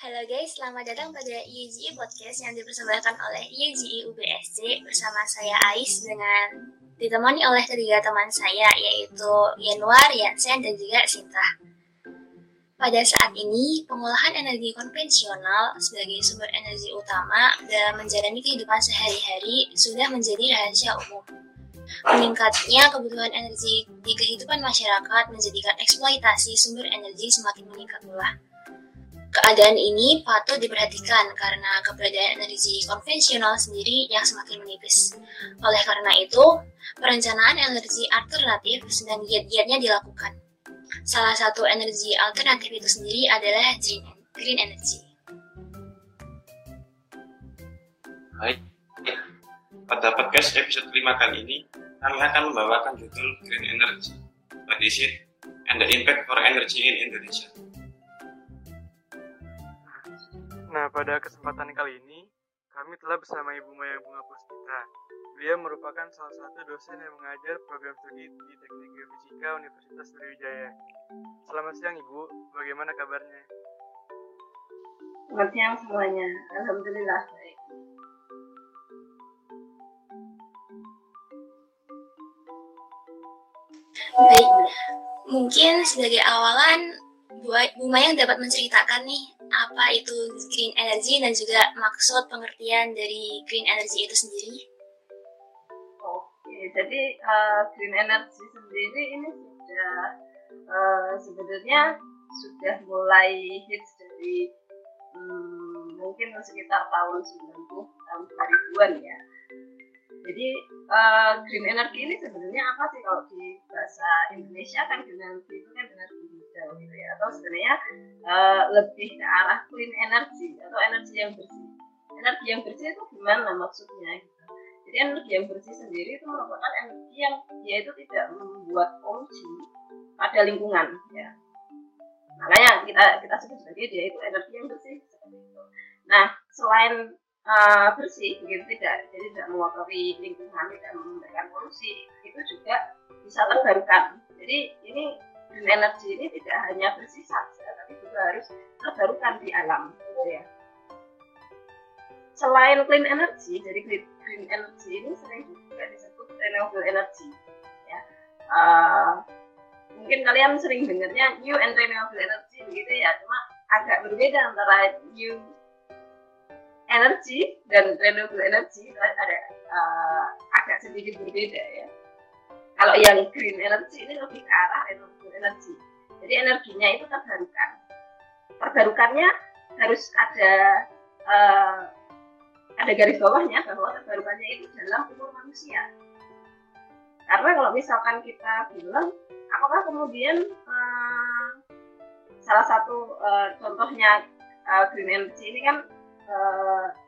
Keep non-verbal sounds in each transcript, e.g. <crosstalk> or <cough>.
Halo guys, selamat datang pada IUGI Podcast yang dipersembahkan oleh IUGI UBSC bersama saya Ais dengan ditemani oleh ketiga teman saya yaitu Yanuar, Yansen, dan juga Sinta. Pada saat ini, pengolahan energi konvensional sebagai sumber energi utama dalam menjalani kehidupan sehari-hari sudah menjadi rahasia umum. Meningkatnya kebutuhan energi di kehidupan masyarakat menjadikan eksploitasi sumber energi semakin meningkat pula. Keadaan ini patut diperhatikan karena keberadaan energi konvensional sendiri yang semakin menipis. Oleh karena itu, perencanaan energi alternatif sedang giat-giatnya dilakukan. Salah satu energi alternatif itu sendiri adalah green, energy. Baik, pada podcast episode 5 kali ini, kami akan membawakan judul Green Energy, What is it, and the impact for energy in Indonesia. Nah, pada kesempatan kali ini, kami telah bersama Ibu Maya Bunga Puspita. Beliau merupakan salah satu dosen yang mengajar program studi di Teknik Geofisika Universitas Sriwijaya. Selamat siang Ibu, bagaimana kabarnya? Selamat siang semuanya, Alhamdulillah baik. Baik, mungkin sebagai awalan Bu Mayang dapat menceritakan nih apa itu green energy dan juga maksud pengertian dari green energy itu sendiri. Oke, jadi uh, green energy sendiri ini sudah uh, sebenarnya sudah mulai hits dari um, mungkin sekitar tahun 90 tahun 2000-an ya. Jadi uh, green energy ini sebenarnya apa sih kalau di bahasa Indonesia kan green energy itu kan energi hijau gitu ya atau sebenarnya uh, lebih ke arah clean energy atau energi yang bersih. Energi yang bersih itu gimana maksudnya gitu. Jadi energi yang bersih sendiri itu merupakan energi yang dia itu tidak membuat polusi pada lingkungan ya. Makanya kita kita sebut sebagai dia itu energi yang bersih Nah, selain uh, bersih begitu tidak jadi tidak mengotori lingkungan tidak memberikan polusi itu juga bisa terbarukan jadi ini green energy ini tidak hanya bersih saja tapi juga harus terbarukan di alam gitu ya selain clean energy jadi green, energy ini sering juga disebut renewable energy ya uh, mungkin kalian sering dengarnya new and renewable energy begitu ya cuma agak berbeda antara new energi dan renewable energy ada uh, agak sedikit berbeda ya. Kalau yang green energy ini lebih ke arah renewable energy. Jadi energinya itu terbarukan. Terbarukannya harus ada uh, ada garis bawahnya bahwa terbarukannya itu dalam umur manusia. Karena kalau misalkan kita bilang, apakah kemudian uh, salah satu uh, contohnya uh, green energy ini kan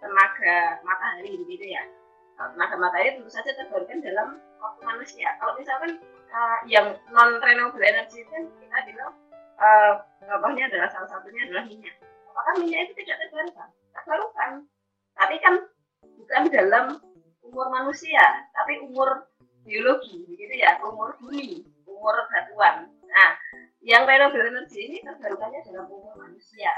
tenaga matahari begitu ya tenaga matahari tentu saja terbarukan dalam waktu manusia kalau misalkan uh, yang non renewable energy itu kita bilang uh, adalah salah satunya adalah minyak. Apakah minyak itu tidak terbarukan? Terbarukan. Tapi kan bukan dalam umur manusia tapi umur biologi begitu ya umur bumi umur batuan. Nah yang renewable energy ini terbarukannya dalam umur manusia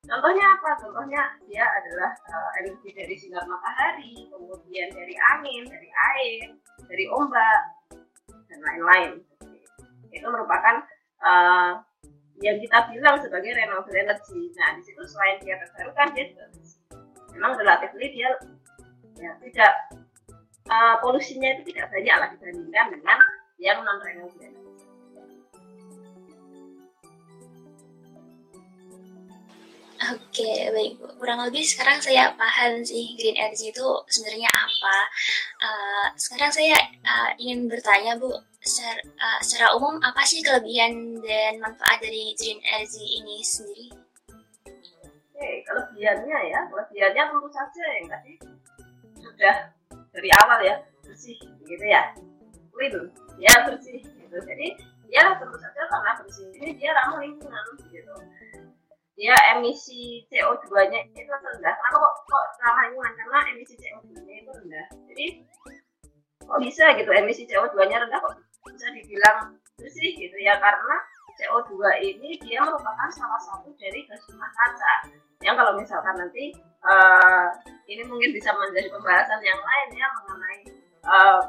Contohnya apa? Contohnya dia adalah uh, energi dari sinar matahari, kemudian dari angin, dari air, dari ombak, dan lain-lain. Itu merupakan uh, yang kita bilang sebagai renewable energy. Nah, di situ selain dia terbarukan, dia juga memang relatif dia ya, tidak uh, polusinya itu tidak banyak lah dibandingkan dengan yang non renewable energy. Oke, baik. Kurang lebih sekarang saya paham sih green energy itu sebenarnya apa. Uh, sekarang saya uh, ingin bertanya Bu, secara, uh, secara umum apa sih kelebihan dan manfaat dari green energy ini sendiri? Oke, kelebihannya ya, kelebihannya tentu saja yang tadi sudah dari awal ya bersih, gitu ya, clean, ya bersih, gitu. Jadi ya tentu saja karena bersih ini dia ramah lingkungan, gitu dia emisi CO2-nya itu rendah. Kenapa kok, kok ramah lingkungan? Karena emisi CO2-nya itu rendah. Jadi kok bisa gitu emisi CO2-nya rendah kok bisa dibilang bersih gitu ya karena CO2 ini dia merupakan salah satu dari gas rumah kaca misalkan nanti uh, ini mungkin bisa menjadi pembahasan yang lain ya mengenai uh,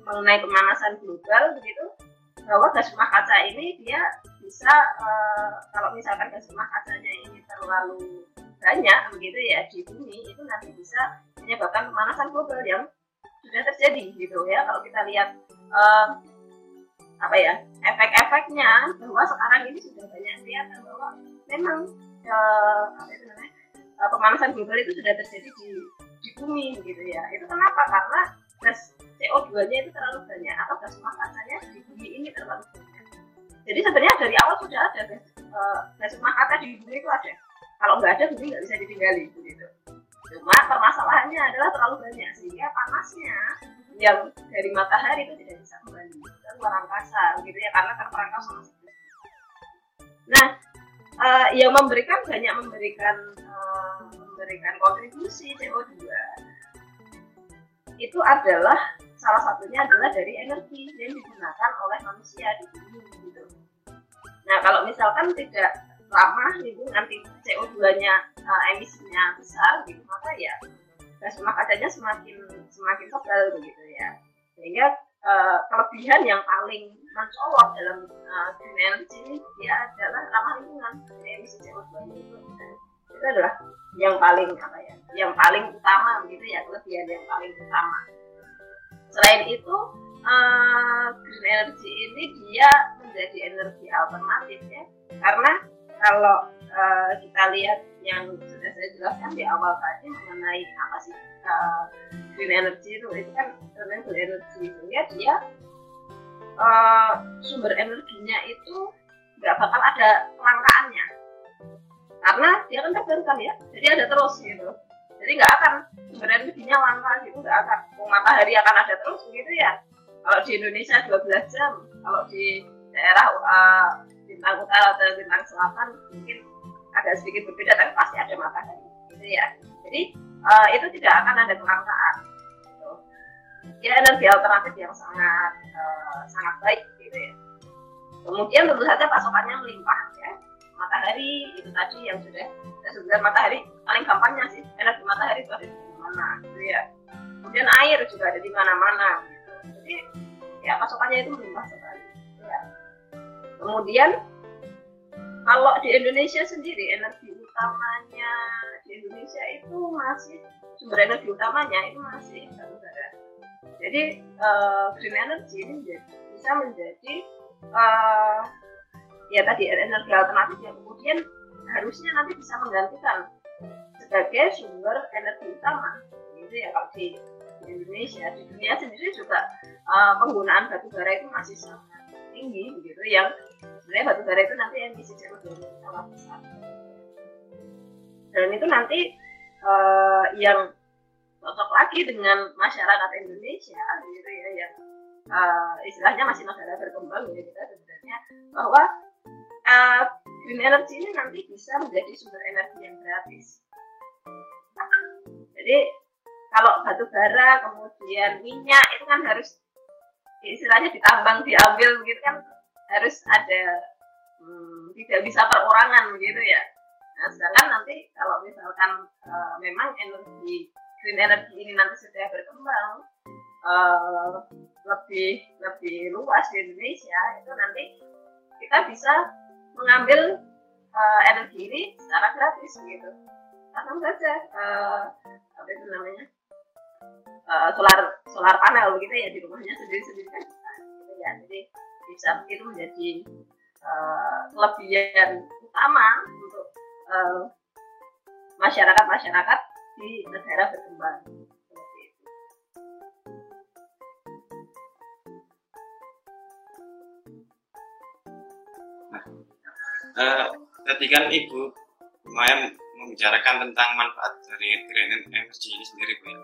mengenai pemanasan global begitu bahwa gas rumah kaca ini dia bisa uh, kalau misalkan gas rumah kacanya ini terlalu banyak begitu ya di bumi itu nanti bisa menyebabkan pemanasan global yang sudah terjadi gitu ya. Kalau kita lihat uh, apa ya efek-efeknya bahwa sekarang ini sudah banyak kelihatan bahwa memang uh, apa itu namanya uh, pemanasan global itu sudah terjadi di di bumi gitu ya. Itu kenapa? Karena gas CO2-nya itu terlalu banyak atau gas rumah kacanya di bumi ini terlalu banyak jadi sebenarnya dari awal sudah ada gas, uh, rumah kaca di bumi itu ada. Kalau nggak ada bumi nggak bisa ditinggali gitu cuma permasalahannya adalah terlalu banyak sehingga panasnya yang dari matahari itu tidak bisa kembali ke luar angkasa gitu ya karena terperangkap sama nah uh, yang memberikan banyak memberikan uh, memberikan kontribusi CO2 itu adalah salah satunya adalah dari energi yang digunakan oleh manusia di bumi gitu. Nah kalau misalkan tidak ramah nanti CO2-nya uh, emisinya besar gitu maka ya gas rumah kacanya semakin semakin tebal begitu ya. Sehingga uh, kelebihan yang paling mencolok dalam uh, green energy ini ya adalah ramah lingkungan dari emisi CO2 itu itu adalah yang paling apa ya yang paling utama begitu ya kelebihan yang paling utama. Selain itu uh, green energy ini dia menjadi energi alternatif ya. Karena kalau uh, kita lihat yang sudah saya jelaskan di awal tadi mengenai apa sih uh, green energy itu itu kan renewable energy sehingga dia uh, sumber energinya itu nggak bakal ada kelangkaannya. Karena dia kan terbarukan ya jadi ada terus gitu. Jadi nggak akan sumber energinya langka gitu nggak akan matahari akan ada terus gitu ya. Kalau di Indonesia 12 jam kalau di daerah uh, bintang utara atau bintang selatan mungkin agak sedikit berbeda tapi pasti ada matahari gitu ya. Jadi uh, itu tidak akan ada kelangkaan gitu. ya energi alternatif yang sangat uh, sangat baik gitu ya. Kemudian tentu saja pasokannya melimpah ya. Matahari itu tadi yang sudah saya sebutkan matahari paling gampangnya sih energi matahari itu ada di mana gitu ya. Kemudian air juga ada di mana-mana gitu. Jadi ya pasokannya itu melimpah sekali ya kemudian kalau di Indonesia sendiri energi utamanya di Indonesia itu masih sumber energi utamanya itu masih batu bara. Jadi uh, green energy ini bisa menjadi uh, ya tadi energi alternatif yang kemudian harusnya nanti bisa menggantikan sebagai sumber energi utama. Gitu ya kalau di, Indonesia di dunia sendiri juga uh, penggunaan batu bara itu masih sangat tinggi begitu yang sebenarnya batu bara itu nanti emisi CO2 sangat besar. Dan itu nanti uh, yang cocok lagi dengan masyarakat Indonesia gitu ya yang uh, istilahnya masih negara berkembang ya kita sebenarnya bahwa uh, green energy ini nanti bisa menjadi sumber energi yang gratis. Jadi kalau batu bara kemudian minyak itu kan harus istilahnya ditambang diambil begitu kan harus ada hmm, tidak bisa perorangan begitu ya. Nah sedangkan nanti kalau misalkan uh, memang energi green energy ini nanti sudah berkembang uh, lebih lebih luas di Indonesia itu nanti kita bisa mengambil uh, energi ini secara gratis gitu. Langsung saja uh, apa itu namanya uh, solar solar panel begitu ya di rumahnya sendiri sendiri kan. Ya jadi bisa itu menjadi uh, kelebihan utama untuk uh, masyarakat masyarakat di negara berkembang. Nah, uh, tadi kan ibu lumayan membicarakan tentang manfaat dari green energy ini sendiri bu ya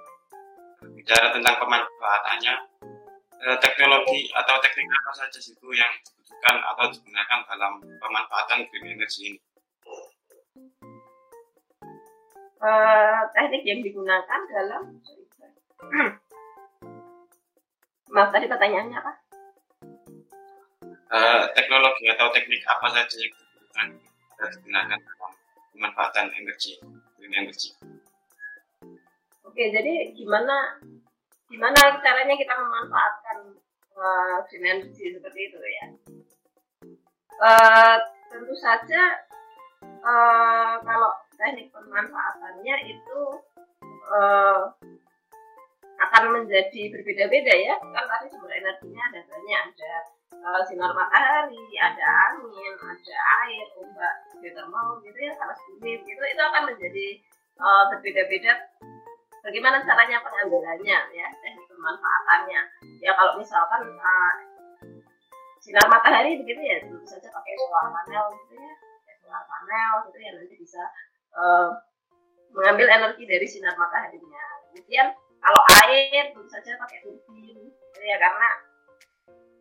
bicara tentang pemanfaatannya eh, teknologi atau teknik apa saja sih Bu yang dibutuhkan atau digunakan dalam pemanfaatan green energy ini? Uh, teknik yang digunakan dalam <clears throat> maaf tadi pertanyaannya apa? Uh, teknologi atau teknik apa saja yang dibutuhkan dan digunakan dalam pemanfaatan energi green energy. Oke, jadi gimana gimana caranya kita memanfaatkan uh, seperti itu ya? Uh, tentu saja uh, kalau teknik pemanfaatannya itu uh, akan menjadi berbeda-beda ya kan tadi sumber energinya ada banyak ada uh, sinar matahari ada angin ada air ombak geothermal gitu ya panas bumi gitu itu akan menjadi uh, berbeda-beda bagaimana caranya pengambilannya ya teknik pemanfaatannya? Ya kalau misalkan uh, sinar matahari begitu ya tentu saja pakai solar panel gitu ya pakai solar panel gitu ya nanti bisa uh, mengambil energi dari sinar mataharinya. Kemudian kalau air tentu saja pakai turbin gitu ya karena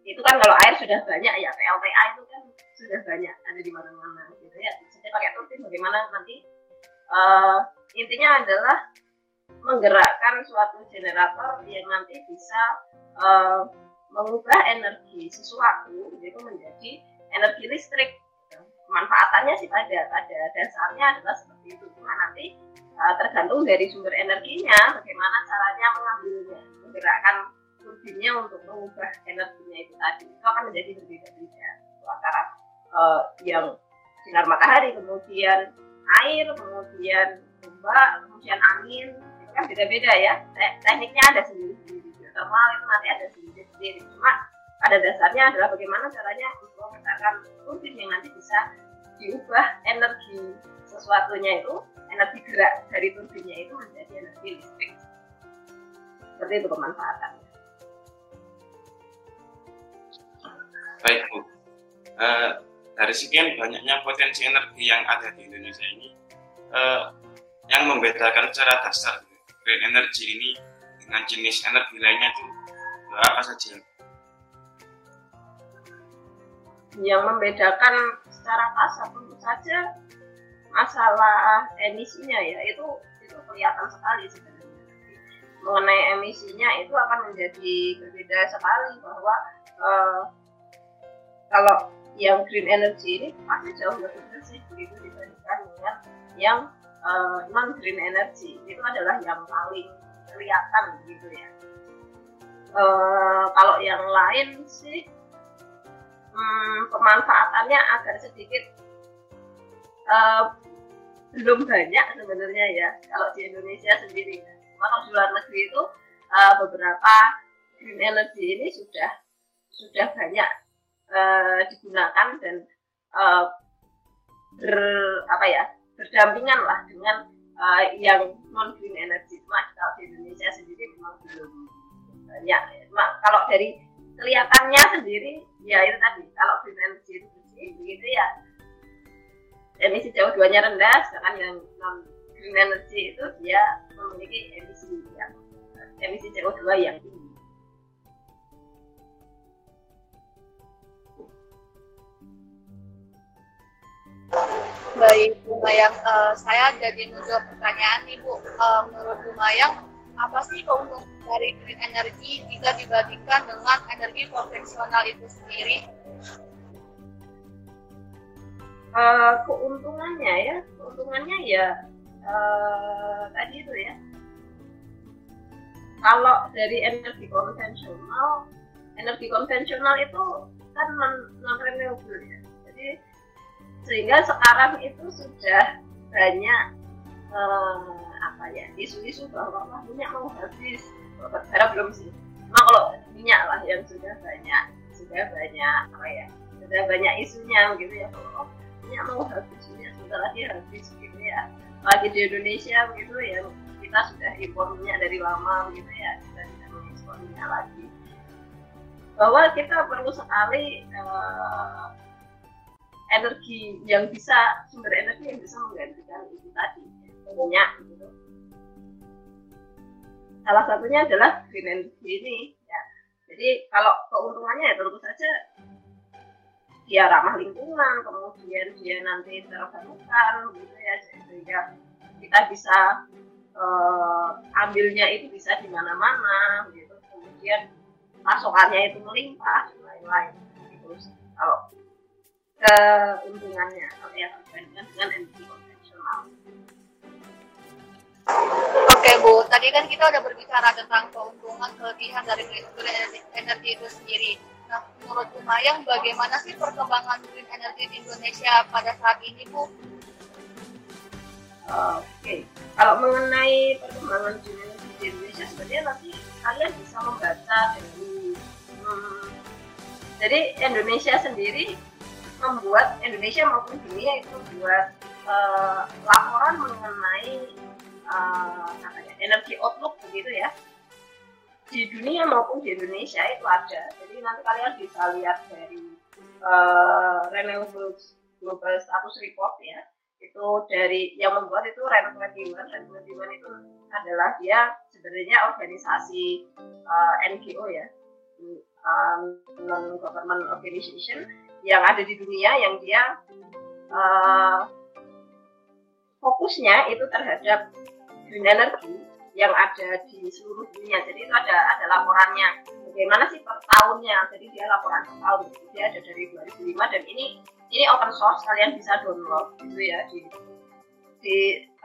itu kan kalau air sudah banyak ya PLTA itu kan sudah banyak ada di mana-mana gitu ya. Tentu saja pakai turbin bagaimana nanti uh, intinya adalah menggerakkan suatu generator yang nanti bisa uh, mengubah energi sesuatu itu menjadi energi listrik. Manfaatannya sih pada pada dasarnya adalah seperti itu. Cuma nanti uh, tergantung dari sumber energinya bagaimana caranya mengambilnya menggerakkan turbinnya untuk mengubah energinya itu tadi. Itu akan menjadi berbeda-beda. Antara uh, yang sinar matahari kemudian air kemudian ombak kemudian angin kan beda-beda ya. Tekniknya ada sendiri-sendiri geothermal itu nanti ada sendiri-sendiri. Cuma pada dasarnya adalah bagaimana caranya menciptakan turbin yang nanti bisa diubah energi sesuatunya itu energi gerak dari turbinnya itu menjadi energi listrik. Seperti itu pemanfaatannya. Baik bu. Uh, dari sekian banyaknya potensi energi yang ada di Indonesia ini uh, yang membedakan secara dasar green energy ini dengan jenis energi lainnya itu apa saja. Yang membedakan secara kasar tentu saja masalah emisinya ya itu itu kelihatan sekali sebenarnya. Mengenai emisinya itu akan menjadi berbeda sekali bahwa uh, kalau yang green energy ini pasti jauh lebih bersih begitu dibandingkan dengan yang uh, eh, non green energy itu adalah yang paling kelihatan begitu ya uh, kalau yang lain sih hmm, pemanfaatannya agak sedikit uh, belum banyak sebenarnya ya kalau di Indonesia sendiri. Cuma kalau di luar negeri itu uh, beberapa green energy ini sudah sudah banyak uh, digunakan dan uh, ber apa ya berdampingan lah dengan uh, yang non green energy. Cuma kalau di Indonesia sendiri memang belum banyak. Cuma kalau dari kelihatannya sendiri ya itu tadi kalau green energy itu begitu ya emisi CO2 nya rendah sedangkan yang non green energy itu dia memiliki emisi yang emisi CO2 yang tinggi Baik, Bu Mayang, uh, saya jadi muncul pertanyaan nih Bu. Uh, menurut Bu Mayang, apa sih keuntungan dari green energy jika dibandingkan dengan energi konvensional itu sendiri? Uh, keuntungannya ya, keuntungannya ya uh, tadi itu ya. Kalau dari energi konvensional, energi konvensional itu kan non renewable ya. Sehingga sekarang itu sudah banyak uh, apa ya isu-isu bahwa minyak mau habis. Batubara belum sih. Cuma kalau minyak lah yang sudah banyak sudah banyak apa ya sudah banyak isunya gitu ya. Kalau oh, minyak mau habis minyak sebentar lagi habis gitu ya. Lagi di Indonesia begitu ya kita sudah impor minyak dari lama gitu ya kita tidak mengekspor minyak lagi. Bahwa kita perlu sekali uh, energi yang bisa sumber energi yang bisa menggantikan itu tadi minyak gitu. Salah satunya adalah green energy ini ya. Jadi kalau keuntungannya ya tentu saja dia ramah lingkungan kemudian dia nanti terbarukan gitu ya sehingga kita bisa uh, ambilnya itu bisa di mana-mana gitu. Kemudian pasokannya itu melimpah dan lain-lain gitu. Kalau keuntungannya kalau yang dibandingkan dengan energi konvensional. Oke Bu, tadi kan kita udah berbicara tentang keuntungan kelebihan dari green energy, energy itu sendiri. Nah, menurut Bu Mayang, bagaimana sih perkembangan green energy di Indonesia pada saat ini Bu? Oke, kalau mengenai perkembangan green energy di Indonesia sebenarnya nanti kalian bisa membaca dari hmm, jadi Indonesia sendiri membuat Indonesia maupun dunia itu membuat uh, laporan mengenai uh, apa ya, energi outlook begitu ya. Di dunia maupun di Indonesia itu ada. Jadi nanti kalian bisa lihat dari uh, Renewables Global Status Report ya. Itu dari yang membuat itu Ren 21 Ren 21 itu adalah dia sebenarnya organisasi uh, NGO ya. Non government organization yang ada di dunia yang dia uh, fokusnya itu terhadap green energy yang ada di seluruh dunia. Jadi itu ada ada laporannya. Bagaimana sih per tahunnya? Jadi dia laporan per tahun. Jadi dia ada dari 2005 dan ini ini open source kalian bisa download gitu ya di di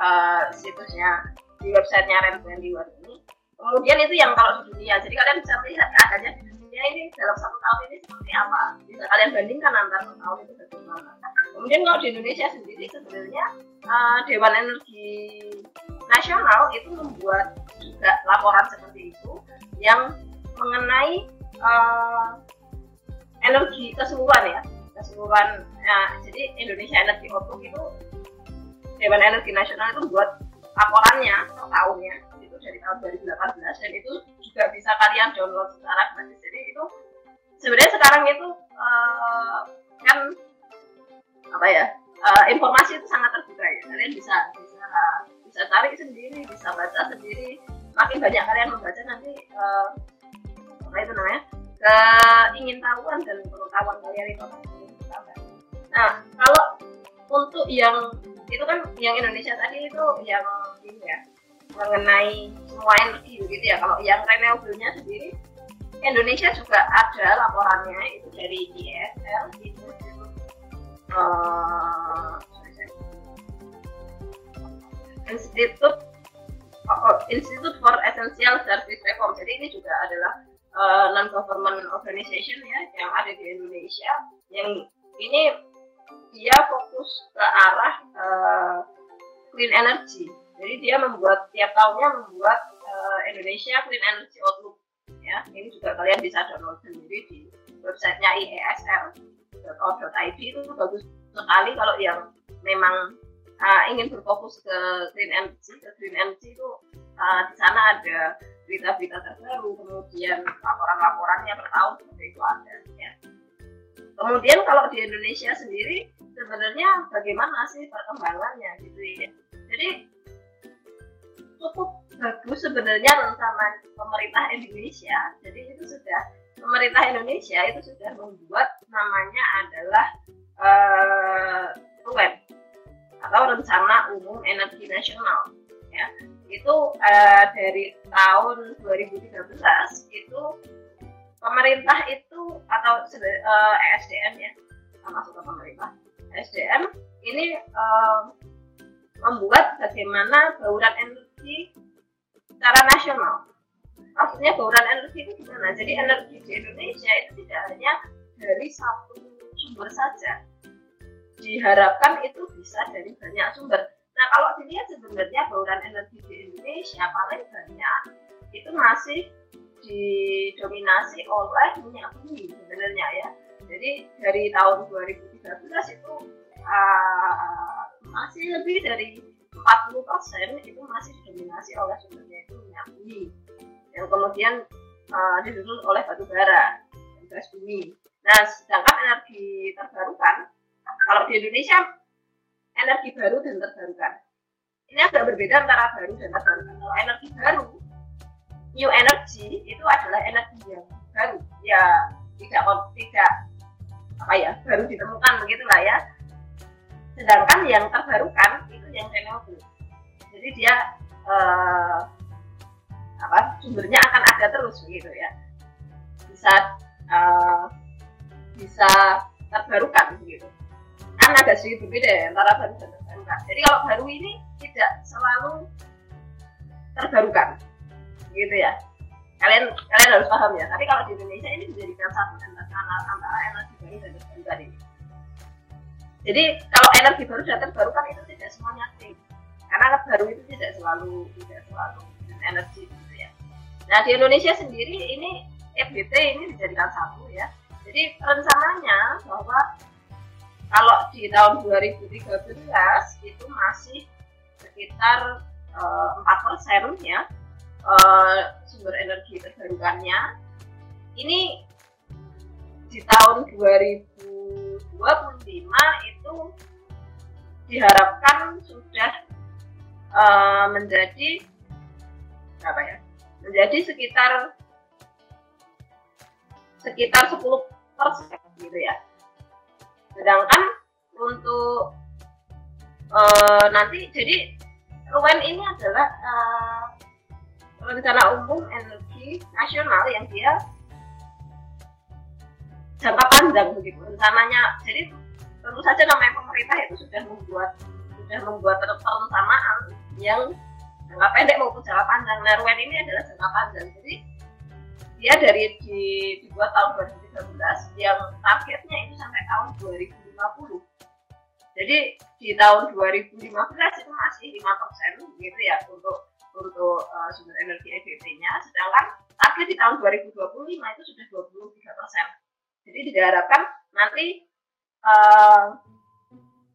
uh, situsnya di websitenya Rem 21 ini. Kemudian itu yang kalau di dunia. Jadi kalian bisa melihat keadaannya di ini dalam satu tahun ini seperti apa. Bisa kalian bandingkan antara tahun itu bagaimana. Kemudian kalau di Indonesia sendiri sebenarnya uh, Dewan Energi nasional itu membuat juga laporan seperti itu yang mengenai uh, energi keseluruhan ya keseluruhan nah, jadi Indonesia Energy Outlook itu Dewan Energi Nasional itu buat laporannya per tahunnya dari tahun 2018 dan itu juga bisa kalian download secara gratis jadi itu sebenarnya sekarang itu uh, kan apa ya uh, informasi itu sangat terbuka ya. Kalian bisa bisa bisa cari sendiri bisa baca sendiri. Makin banyak kalian membaca nanti uh, apa itu namanya keingin tahuan dan pengetahuan kalian itu akan bertambah. Nah kalau untuk yang itu kan yang Indonesia tadi itu yang ini ya mengenai semua energi begitu ya kalau yang renewable-nya sendiri Indonesia juga ada laporannya itu dari ISL itu uh, Institute oh, Institute for Essential Service Reform. Jadi ini juga adalah uh, non government organization ya yang ada di Indonesia yang ini dia fokus ke arah uh, clean energy. Jadi dia membuat tiap tahunnya membuat uh, Indonesia Clean Energy Outlook ya. Ini juga kalian bisa download sendiri di websitenya iesl.org.id itu bagus sekali kalau yang memang uh, ingin berfokus ke green energy ke green energy itu uh, di sana ada berita-berita terbaru kemudian laporan-laporannya per tahun seperti itu ada ya. Kemudian kalau di Indonesia sendiri sebenarnya bagaimana sih perkembangannya gitu ya? Jadi cukup bagus sebenarnya rencana pemerintah Indonesia. Jadi itu sudah pemerintah Indonesia itu sudah membuat namanya adalah uh, atau rencana umum energi nasional ya. Itu uh, dari tahun 2013 itu pemerintah itu atau uh, ya termasuk pemerintah. ESDM ini uh, membuat bagaimana bauran energi secara nasional maksudnya bauran energi itu gimana jadi energi di Indonesia itu tidak hanya dari satu sumber saja diharapkan itu bisa dari banyak sumber. Nah kalau dilihat sebenarnya bauran energi di Indonesia paling banyak itu masih didominasi oleh minyak bumi sebenarnya ya. Jadi dari tahun 2013 itu uh, masih lebih dari 40 persen itu masih didominasi oleh sumbernya itu minyak bumi yang kemudian uh, disusul oleh batu bara dan gas bumi. Nah sedangkan energi terbarukan kalau di Indonesia energi baru dan terbarukan. Ini agak berbeda antara baru dan terbarukan. Kalau energi baru, new energy itu adalah energi yang baru, ya tidak tidak apa ya baru ditemukan begitulah ya. Sedangkan yang terbarukan itu yang renewable. Jadi dia eh, apa sumbernya akan ada terus begitu ya. Bisa eh, bisa terbarukan begitu kan agak sedikit berbeda ya antara baru dan terbarukan. Jadi kalau baru ini tidak selalu terbarukan, gitu ya. Kalian kalian harus paham ya. Tapi kalau di Indonesia ini dijadikan satu antara antara energi baru dan terbarukan ini. Jadi kalau energi baru dan terbarukan itu tidak semuanya clean, karena baru itu tidak selalu tidak selalu energi gitu ya. Nah di Indonesia sendiri ini FBT ini dijadikan satu ya. Jadi rencananya bahwa kalau di tahun 2013 itu masih sekitar empat persen ya uh, sumber energi terbarukannya. Ini di tahun 2025 itu diharapkan sudah uh, menjadi apa ya? Menjadi sekitar sekitar 10 persen gitu ya. Sedangkan untuk uh, nanti jadi RUEN ini adalah uh, rencana umum energi nasional yang dia jangka panjang begitu. Rencananya jadi tentu saja namanya pemerintah itu sudah membuat sudah membuat perencanaan yang jangka pendek maupun jangka panjang. Nah ini adalah jangka panjang. Jadi dia dari di, dibuat tahun 2013 yang targetnya itu sampai tahun 2050 jadi di tahun 2015 itu masih 5 persen gitu ya untuk untuk uh, sumber energi EBP-nya, sedangkan target di tahun 2025 itu sudah 23 persen. Jadi diharapkan nanti uh,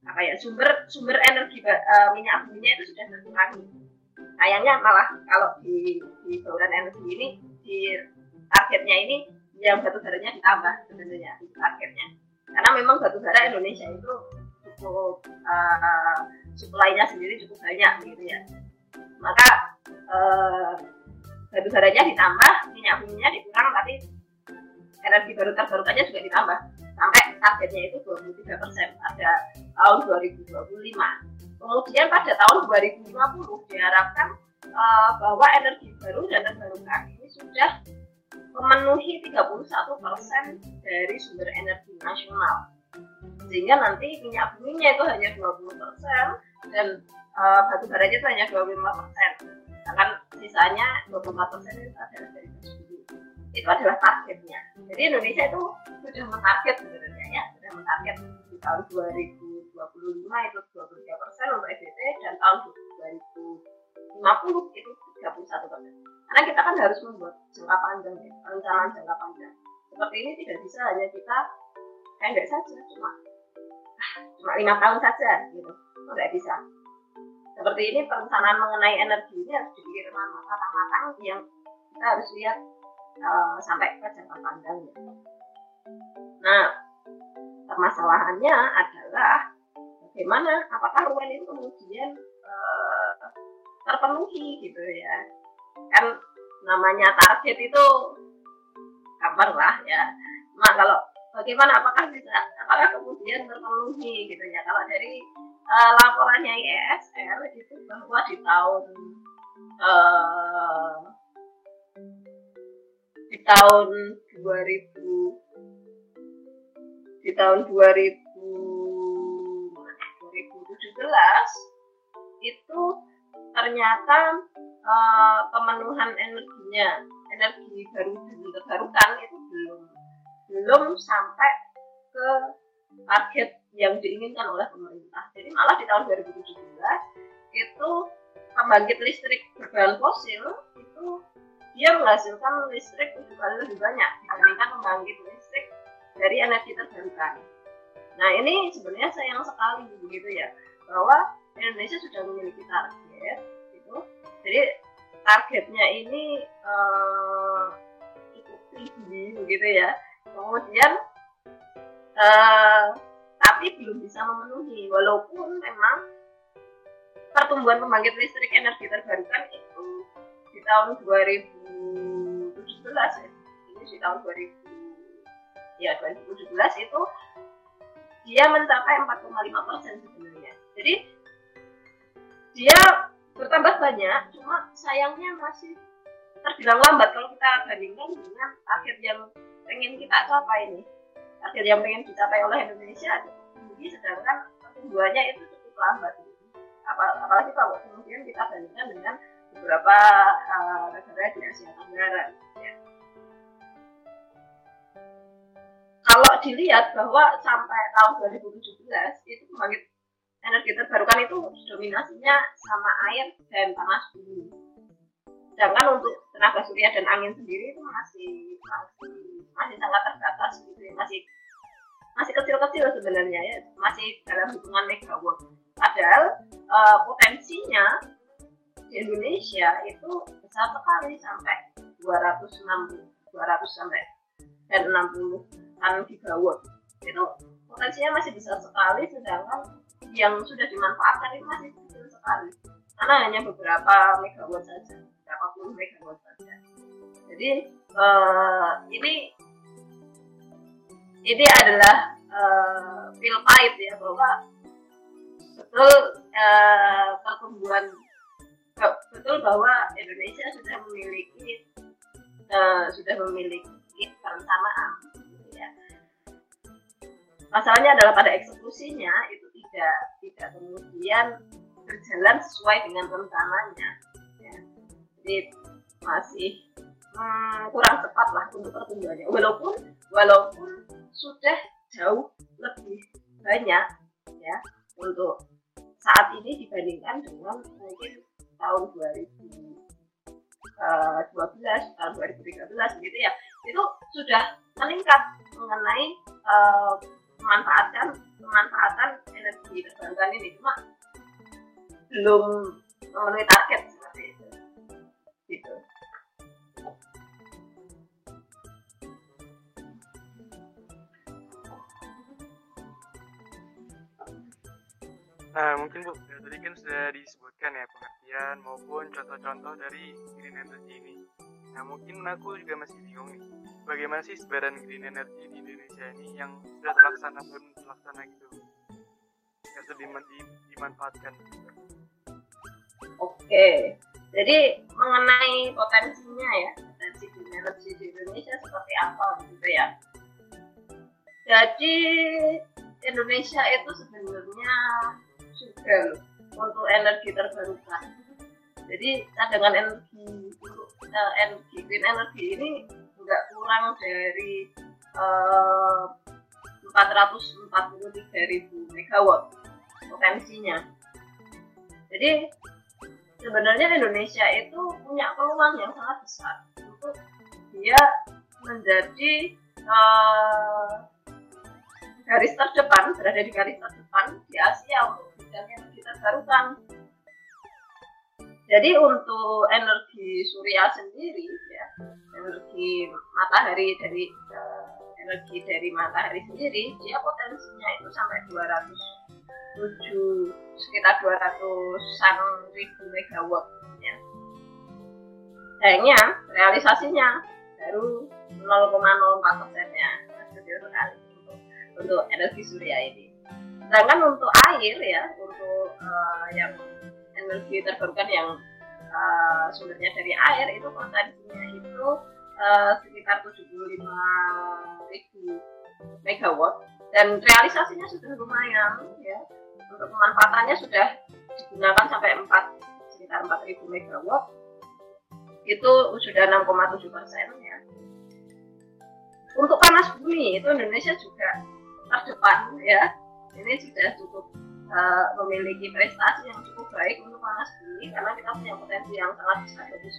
apa ya sumber sumber energi uh, minyak buminya itu sudah berkurang. Sayangnya malah kalau di di bauran energi ini di targetnya ini yang batu baranya ditambah sebenarnya targetnya. Karena memang batu bara Indonesia itu cukup uh, supply-nya sendiri cukup banyak gitu ya maka uh, batu baranya ditambah minyak buminya dikurang tapi energi baru terbarukannya juga ditambah. Sampai targetnya itu 23 persen pada tahun 2025 kemudian pada tahun 2050 diharapkan uh, bahwa energi baru dan terbarukan ini sudah memenuhi 31 persen dari sumber energi nasional. Sehingga nanti minyak buminya itu hanya 20 persen dan uh, batu baranya itu hanya 25 persen. Sedangkan sisanya 24 persen itu adalah dari itu adalah targetnya. Jadi Indonesia itu sudah mentarget sebenarnya ya. Sudah mentarget di tahun 2025 itu 23 persen untuk EBT dan tahun 2050 itu 31 persen. Karena kita kan harus membuat jangka panjang ya perencanaan jangka panjang. Seperti ini tidak bisa hanya kita pendek saja cuma cuma lima tahun saja gitu. Nggak bisa? Seperti ini perencanaan mengenai energi ini harus dipikirkan matang-matang yang kita harus lihat uh, sampai ke jangka panjang gitu. nah permasalahannya adalah bagaimana apakah ruang itu kemudian uh, terpenuhi gitu ya. Kan namanya target itu gampang lah ya. Nah kalau bagaimana apakah bisa apakah kemudian terpenuhi gitu ya? Kalau dari uh, laporannya IESR itu bahwa di tahun uh, tahun 2000 di tahun 2000 2017 itu ternyata uh, pemenuhan energinya energi baru terbarukan itu belum belum sampai ke target yang diinginkan oleh pemerintah. Jadi malah di tahun 2017 itu pembangkit listrik berbahan fosil itu dia menghasilkan listrik tujuh kali lebih banyak dibandingkan pembangkit listrik dari energi terbarukan. Nah ini sebenarnya sayang sekali begitu ya bahwa Indonesia sudah memiliki target itu. Jadi targetnya ini uh, cukup tinggi begitu ya kemudian uh, tapi belum bisa memenuhi walaupun memang pertumbuhan pembangkit listrik energi terbarukan itu di tahun 2017 ya. Ini di tahun 2000 ya 2017 itu dia mencapai 4,5 persen sebenarnya. Jadi dia bertambah banyak cuma sayangnya masih terbilang lambat kalau kita bandingkan dengan target yang pengen kita capai nih target yang pengen dicapai oleh Indonesia tinggi sedangkan pertumbuhannya itu cukup lambat. Apalagi kalau kemudian kita bandingkan dengan beberapa uh, negara di Asia Tenggara. Ya. Kalau dilihat bahwa sampai tahun 2017 itu pembangkit energi terbarukan itu dominasinya sama air dan panas bumi. Sedangkan untuk tenaga surya dan angin sendiri itu masih masih masih sangat terbatas gitu ya, masih masih kecil-kecil sebenarnya ya, masih dalam hitungan megawatt. Padahal uh, potensinya Indonesia itu besar sekali sampai 260 200 sampai dan 60 tan gigawatt. Itu potensinya masih besar sekali sedangkan yang sudah dimanfaatkan itu masih kecil sekali. Karena hanya beberapa megawatt saja beberapa puluh megawatt saja. Jadi uh, ini ini adalah uh, pil pahit ya bahwa betul uh, pertumbuhan betul bahwa Indonesia sudah memiliki uh, sudah memiliki perencanaan ya. masalahnya adalah pada eksekusinya itu tidak tidak kemudian berjalan sesuai dengan rencananya ya. jadi masih hmm, kurang cepat lah untuk pertumbuhannya walaupun walaupun sudah jauh lebih banyak ya untuk saat ini dibandingkan dengan mungkin tahun 2012 eh, tahun 2013 gitu ya. Itu sudah meningkat mengenai uh, memanfaatkan pemanfaatan energi terbarukan ini. Cuma belum memenuhi target seperti itu. Gitu Nah, mungkin Bu, ya, tadi kan sudah disebutkan ya pengertian maupun contoh-contoh dari green energy ini. Nah, mungkin aku juga masih bingung nih, bagaimana sih sebaran green energy di Indonesia ini yang sudah terlaksana belum terlaksana gitu, yang sudah dimanfaatkan. Oke, jadi mengenai potensinya ya, potensi green energy di Indonesia seperti apa gitu ya. Jadi Indonesia itu sebenarnya untuk energi terbarukan. Jadi cadangan energi untuk uh, energi green energy ini nggak kurang dari uh, ribu megawatt potensinya. Jadi sebenarnya Indonesia itu punya peluang yang sangat besar untuk dia menjadi uh, garis terdepan berada di garis terdepan di Asia untuk bidang energi terbarukan. Jadi untuk energi surya sendiri ya, energi matahari dari uh, energi dari matahari sendiri dia potensinya itu sampai 207 sekitar 200 ribu megawatt ya. Sayangnya realisasinya baru 0,04 persennya kecil sekali untuk, untuk energi surya ini sedangkan untuk air ya untuk uh, yang energi terbarukan yang uh, sumbernya dari air itu potensinya itu uh, sekitar 75 ribu megawatt. Dan realisasinya sudah lumayan ya. Untuk pemanfaatannya sudah digunakan sampai 4 sekitar 4 ribu megawatt. Itu sudah 6,7 persen ya. Untuk panas bumi itu Indonesia juga terdepan ya ini sudah cukup uh, memiliki prestasi yang cukup baik untuk panas bumi karena kita punya potensi yang sangat besar yaitu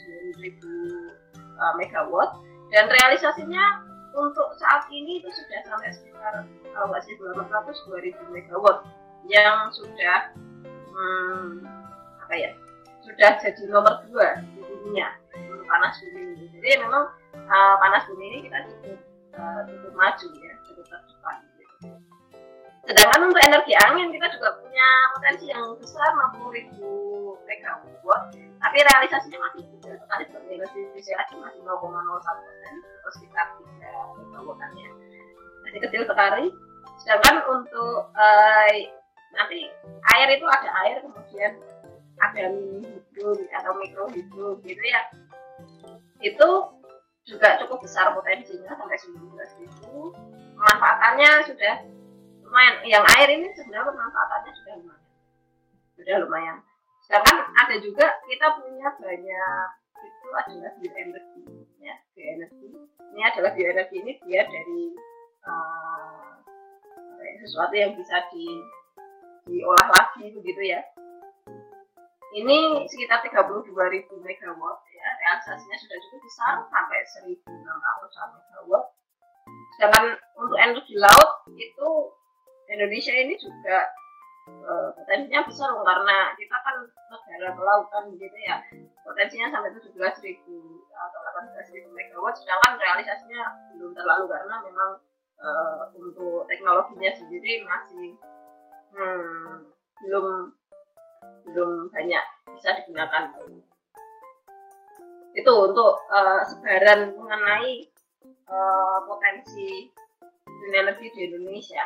9.000 uh, megawatt. Dan realisasinya untuk saat ini itu sudah sampai sekitar kalau nggak sih 800 2000 megawatt. Yang sudah hmm, apa ya sudah jadi nomor dua di dunia untuk panas bumi ini. Jadi memang uh, panas bumi ini kita cukup uh, cukup maju ya cukup terdepan Sedangkan untuk energi angin kita juga punya potensi yang besar 60 ribu megawatt, tapi realisasinya masih kecil sekali seperti energi lagi masih 0,01 persen atau sekitar 3 megawattan ya. Masih kecil sekali. Sedangkan untuk uh, nanti air itu ada air kemudian ada hidro atau mikro hidro gitu ya. Itu juga cukup besar potensinya sampai 19 ribu. Pemanfaatannya sudah lumayan yang air ini sebenarnya pemanfaatannya sudah lumayan. Sudah lumayan. Sedangkan ada juga kita punya banyak itu adalah bioenergi ya bioenergi. Ini adalah bioenergi ini dia dari uh, sesuatu yang bisa di diolah lagi begitu ya. Ini sekitar 32.000 megawatt ya realisasinya sudah cukup besar sampai 1.600 megawatt. Sedangkan untuk energi laut itu Indonesia ini juga uh, potensinya besar karena kita kan negara kelautan gitu ya. Potensinya sampai 17.000 atau 18.000 megawatt sedangkan realisasinya belum terlalu karena memang uh, untuk teknologinya sendiri masih hmm, belum belum banyak bisa digunakan. Itu untuk uh, sebaran mengenai uh, potensi energy di Indonesia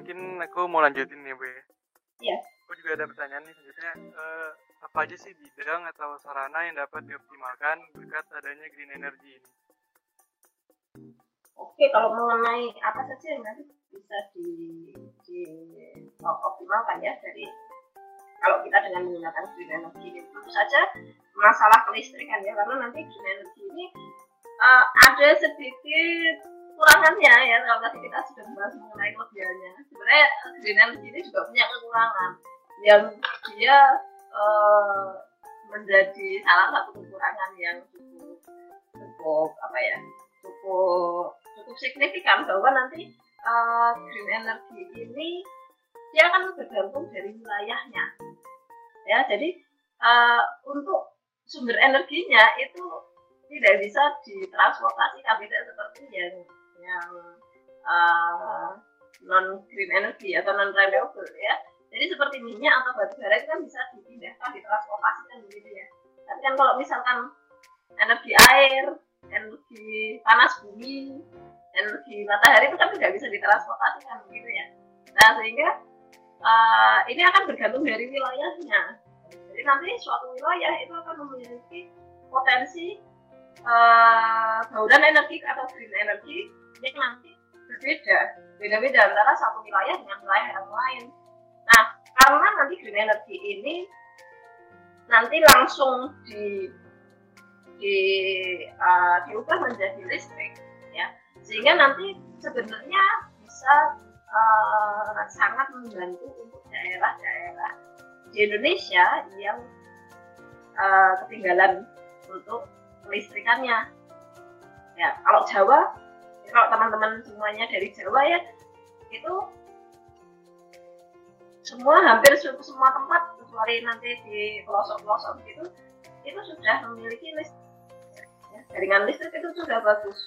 mungkin aku mau lanjutin nih, Bu. ya. Iya. Aku juga ada pertanyaan nih selanjutnya. Eh, apa aja sih bidang atau sarana yang dapat dioptimalkan berkat adanya green energy ini? Oke, kalau mengenai apa saja yang nanti bisa di, di optimalkan ya dari kalau kita dengan menggunakan green energy ini tentu saja masalah kelistrikan ya karena nanti green energy ini uh, ada sedikit kekurangannya ya kalau tadi kita sudah membahas mengenai kelebihannya sebenarnya green energy ini juga punya kekurangan. Yang dia uh, menjadi salah satu kekurangan yang cukup cukup apa ya cukup cukup signifikan bahwa nanti uh, green energy ini dia akan bergantung dari wilayahnya. Ya jadi uh, untuk sumber energinya itu tidak bisa ditransportasikan tidak seperti yang yang uh, non green energy atau non renewable ya. Jadi seperti minyak atau batu bara itu kan bisa dipindahkan ditransportasikan begitu ya. Tapi kan kalau misalkan energi air energi panas bumi energi matahari itu kan tidak bisa ditransportasikan begitu ya. Nah sehingga uh, ini akan bergantung dari wilayahnya. Jadi nanti suatu wilayah itu akan memiliki potensi uh, bauran energi atau green energy yang nanti berbeda. Beda-beda antara satu wilayah dengan wilayah yang lain. Nah karena nanti green energy ini nanti langsung di di uh, diubah menjadi listrik ya. Sehingga nanti sebenarnya bisa uh, sangat membantu untuk daerah-daerah di Indonesia yang uh, ketinggalan untuk kelistrikannya. Ya kalau Jawa kalau teman-teman semuanya dari Jawa ya itu semua hampir semua tempat kecuali nanti di pelosok-pelosok gitu itu sudah memiliki listrik ya, jaringan listrik itu sudah bagus.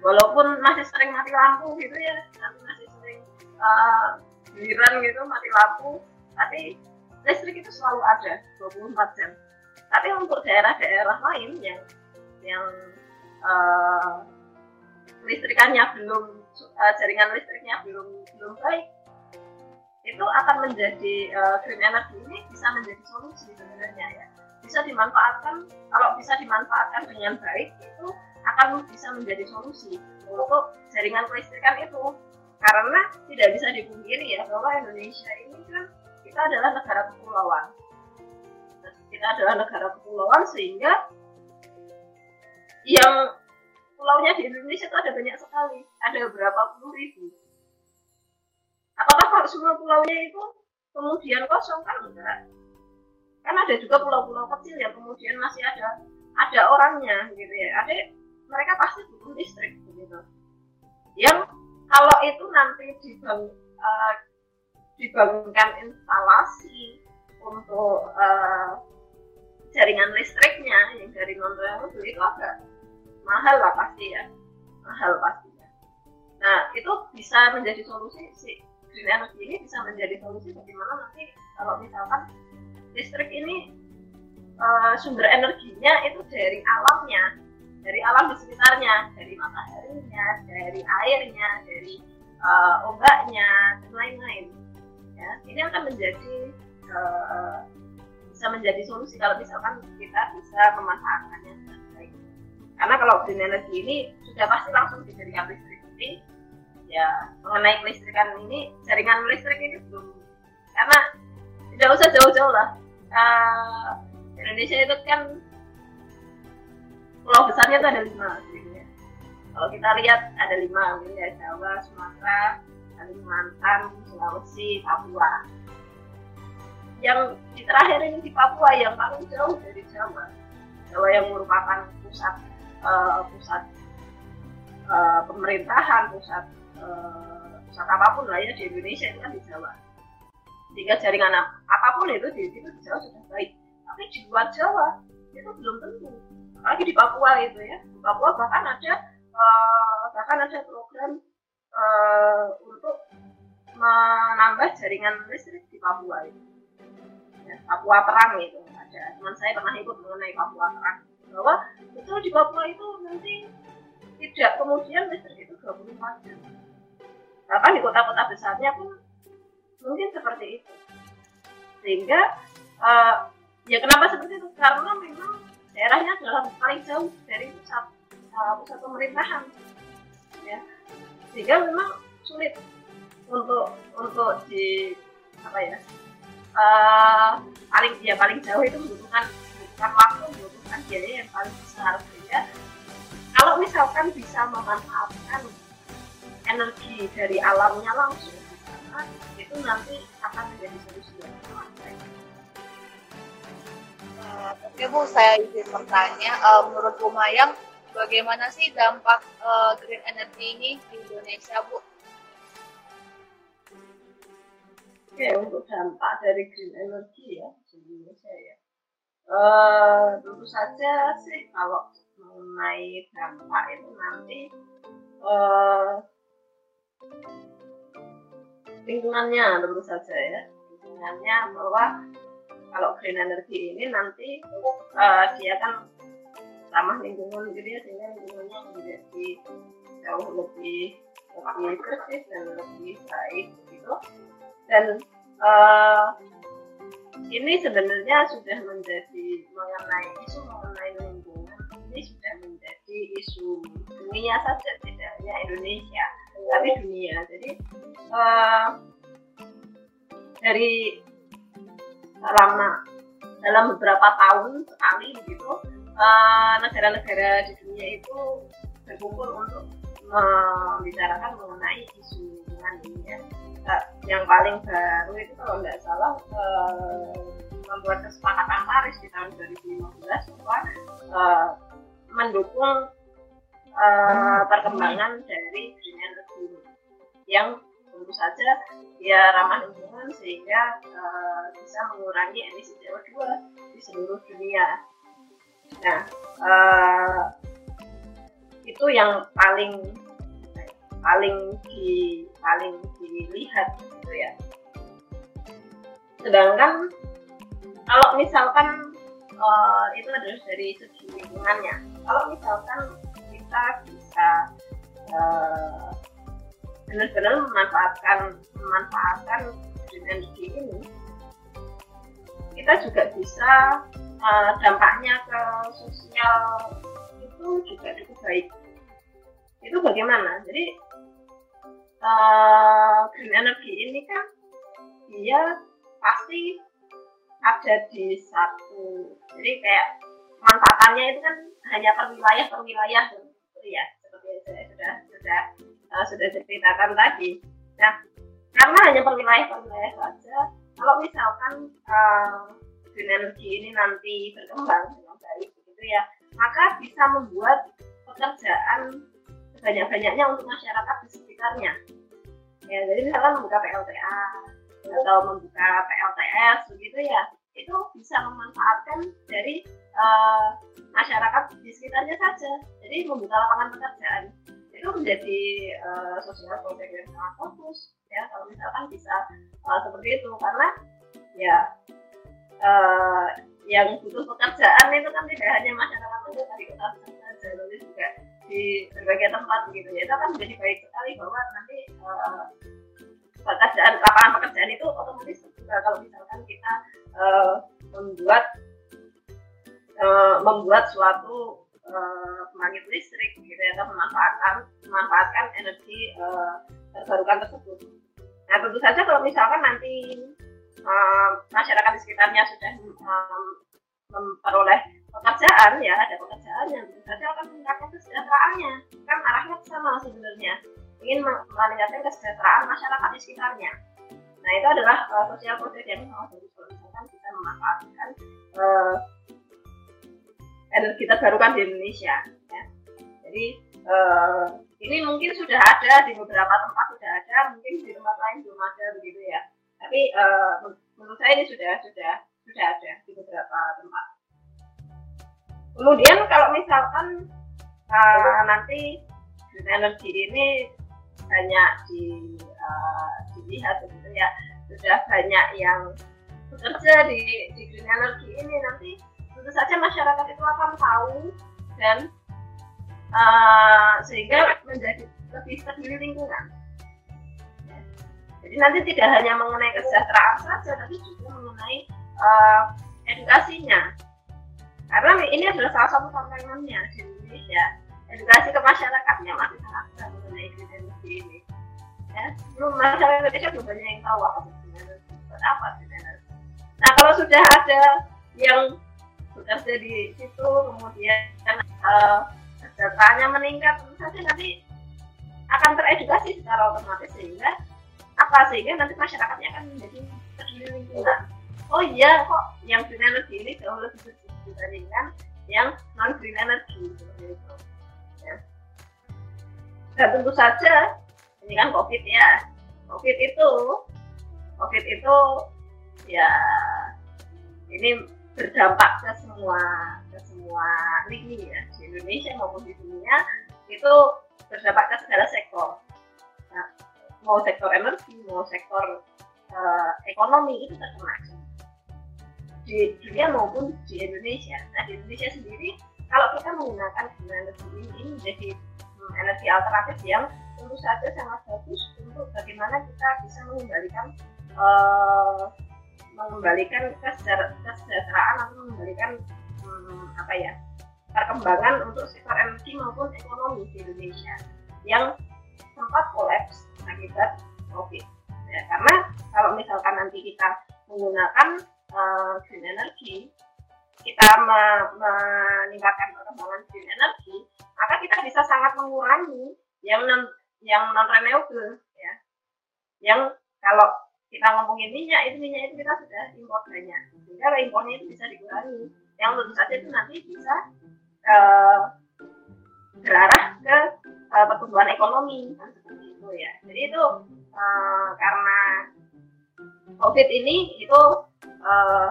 Walaupun masih sering mati lampu gitu ya masih sering uh, gitu mati lampu tapi listrik itu selalu ada 24 jam. Tapi untuk daerah-daerah lain yang yang uh, listrikannya belum uh, jaringan listriknya belum belum baik itu akan menjadi uh, green energy ini bisa menjadi solusi sebenarnya ya. Bisa dimanfaatkan kalau bisa dimanfaatkan dengan baik itu akan bisa menjadi solusi untuk jaringan kelistrikan itu. Karena tidak bisa dipungkiri ya bahwa Indonesia ini kan kita adalah negara kepulauan. Kita adalah negara kepulauan sehingga yang pulaunya di Indonesia itu ada banyak sekali. Ada berapa puluh ribu. Apakah semua pulaunya itu kemudian kosong? Kan enggak. Kan ada juga pulau-pulau kecil yang kemudian masih ada ada orangnya gitu ya. Ada mereka pasti butuh listrik begitu yang kalau itu nanti dibang, uh, dibangunkan instalasi untuk uh, jaringan listriknya yang dari non itu agak mahal lah pasti ya. Mahal pastinya nah itu bisa menjadi solusi si green energy ini bisa menjadi solusi bagaimana nanti kalau misalkan listrik ini uh, sumber energinya itu dari alamnya dari alam di sekitarnya dari mataharinya dari airnya dari uh, ombaknya dan lain-lain. Ya ini akan menjadi uh, bisa menjadi solusi kalau misalkan kita bisa memanfaatkannya karena kalau green energy ini sudah pasti langsung dijadikan listrik. Ini ya mengenai kelistrikan ini jaringan listrik ini belum. Karena tidak usah jauh-jauh lah. Uh, Indonesia itu kan pulau besarnya itu ada lima ya. kalau kita lihat ada lima ya Jawa Sumatera Kalimantan Sulawesi Papua. Yang di terakhir ini di Papua yang paling jauh dari Jawa Jawa yang merupakan pusat uh, pusat uh, pemerintahan pusat uh, pusat apa pun lah ya di Indonesia itu kan di Jawa. Sehingga jaringan apa pun itu di, itu di Jawa sudah baik. Tapi di luar Jawa itu belum tentu. Apalagi di Papua gitu ya. Di Papua bahkan ada uh, bahkan ada program uh, untuk menambah jaringan listrik di Papua itu. Ya, Papua perang itu ada. Teman saya pernah ikut mengenai Papua perang bahwa itu di Papua itu nanti tidak kemudian listrik itu 24 jam. Bahkan di kota-kota besarnya pun mungkin seperti itu. Sehingga uh, ya kenapa seperti itu? Karena memang daerahnya adalah paling jauh dari pusat uh, pusat pemerintahan. Ya. Sehingga memang sulit untuk untuk di apa ya uh, paling ya paling jauh itu membutuhkan waktu membutuhkan biaya yang paling besar sehingga kalau misalkan bisa memanfaatkan energi dari alamnya langsung sana itu nanti akan menjadi solusi yang. Oke Bu, saya izin bertanya, uh, menurut Bu Mayang, bagaimana sih dampak uh, green energy ini di Indonesia Bu? Oke, untuk dampak dari green energy ya di Indonesia ya. Uh, tentu saja sih kalau mengenai dampak itu nanti uh, lingkungannya tentu saja ya. Lingkungannya bahwa kalau green energy ini nanti uh, dia kan ramah lingkungan gitu ya sehingga lingkungannya menjadi jauh lebih lebih bersih dan lebih baik gitu. Dan uh, ini sebenarnya sudah menjadi mengenai isu mengenai lingkungan ini sudah menjadi isu dunia saja tidak hanya Indonesia tapi dunia jadi uh, dari selama dalam beberapa tahun sekali begitu negara-negara di dunia itu berkumpul untuk membicarakan mengenai isu lingkungan ini ya. Uh, yang paling baru itu kalau nggak salah uh, membuat kesepakatan Paris di tahun 2015 bahwa uh, mendukung uh, perkembangan dari green energy yang tentu saja ya ramah lingkungan sehingga uh, bisa mengurangi emisi CO2 di seluruh dunia. Nah, uh, itu yang paling paling di paling dilihat gitu ya. Sedangkan kalau misalkan uh, itu adalah dari segi lingkungannya. Kalau misalkan kita bisa uh, benar-benar memanfaatkan memanfaatkan energy ini kita juga bisa uh, dampaknya ke sosial itu juga cukup baik itu bagaimana jadi uh, green energy ini kan dia pasti ada di satu jadi kayak manfaatannya itu kan hanya per wilayah per wilayah gitu ya seperti saya sudah sudah uh, sudah ceritakan tadi. Nah, karena hanya per wilayah per wilayah saja, kalau misalkan uh, green energy ini nanti berkembang dengan baik begitu ya, maka bisa membuat pekerjaan sebanyak-banyaknya untuk masyarakat di sekitarnya. Ya, jadi misalkan membuka PLTA atau membuka PLTS begitu ya, itu bisa memanfaatkan dari uh, masyarakat di sekitarnya saja. Jadi membuka lapangan pekerjaan itu menjadi uh, sosial project yang sangat fokus ya kalau misalkan bisa uh, seperti itu karena ya uh, yang butuh pekerjaan itu kan tidak hanya masyarakat saja dari kota saja tapi juga di berbagai tempat begitu ya itu kan menjadi baik sekali bahwa nanti uh, pekerjaan lapangan pekerjaan itu otomatis juga kalau misalkan kita uh, membuat uh, membuat suatu uh, listrik gitu ya memanfaatkan memanfaatkan energi uh, terbarukan tersebut. Nah tentu saja kalau misalkan nanti masyarakat di sekitarnya sudah memperoleh pekerjaan ya ada pekerjaan yang saja akan meningkatkan kesejahteraannya kan arahnya sama sebenarnya ingin meningkatkan kesejahteraan masyarakat di sekitarnya. Nah itu adalah uh, sosial project yang satu kalau misalkan kita memanfaatkan uh, energi terbarukan di Indonesia. Ya. Jadi uh, ini mungkin sudah ada di beberapa tempat sudah ada, mungkin di tempat lain belum ada begitu ya. Tapi uh, menurut saya ini sudah sudah sudah ada di beberapa tempat. Kemudian kalau misalkan uh, nanti energy ini banyak di, uh, dilihat begitu ya, sudah banyak yang bekerja di, di green energy ini nanti tentu saja masyarakat itu akan tahu dan uh, sehingga menjadi lebih peduli lingkungan. Jadi nanti tidak hanya mengenai kesejahteraan saja, tapi juga mengenai uh, edukasinya. Karena ini adalah salah satu tantangannya di Indonesia. Edukasi ke masyarakatnya masih sangat besar mengenai ini. Ya, belum masyarakat Indonesia belum banyak yang tahu apa sebenarnya apa sebenarnya. Nah kalau sudah ada yang bekerja di situ kemudian uh, kesejahteraannya meningkat tentu saja nanti akan teredukasi secara otomatis sehingga apa sehingga nanti masyarakatnya akan menjadi peduli oh iya kok yang green energy ini jauh lebih bersih dibandingkan yang non green energy seperti itu. Ya. dan tentu saja ini kan covid ya. Covid itu covid itu ya ini berdampak ke semua ke semua lini ya di Indonesia maupun di dunia itu berdampak ke segala sektor. Nah, mau sektor energi mau sektor uh, ekonomi itu terkena di dunia maupun di Indonesia. Nah di Indonesia sendiri kalau kita menggunakan energi ini, ini menjadi hmm, energi alternatif yang tentu saja sangat bagus untuk bagaimana kita bisa mengembalikan uh, mengembalikan kesejahteraan atau mengembalikan hmm, apa ya perkembangan untuk sektor energi maupun ekonomi di Indonesia. Yang sempat kolaps akibat COVID. Ya, karena kalau misalkan nanti kita menggunakan uh, green energy, kita me meningkatkan perkembangan green energy, maka kita bisa sangat mengurangi yang non yang non renewable ya. Yang kalau kita ngomongin minyak itu minyak itu kita sudah impor banyak sehingga impornya itu bisa dikurangi yang tentu saja itu nanti bisa uh, berarah ke uh, pertumbuhan ekonomi. Itu ya. Jadi itu uh, karena covid ini itu uh,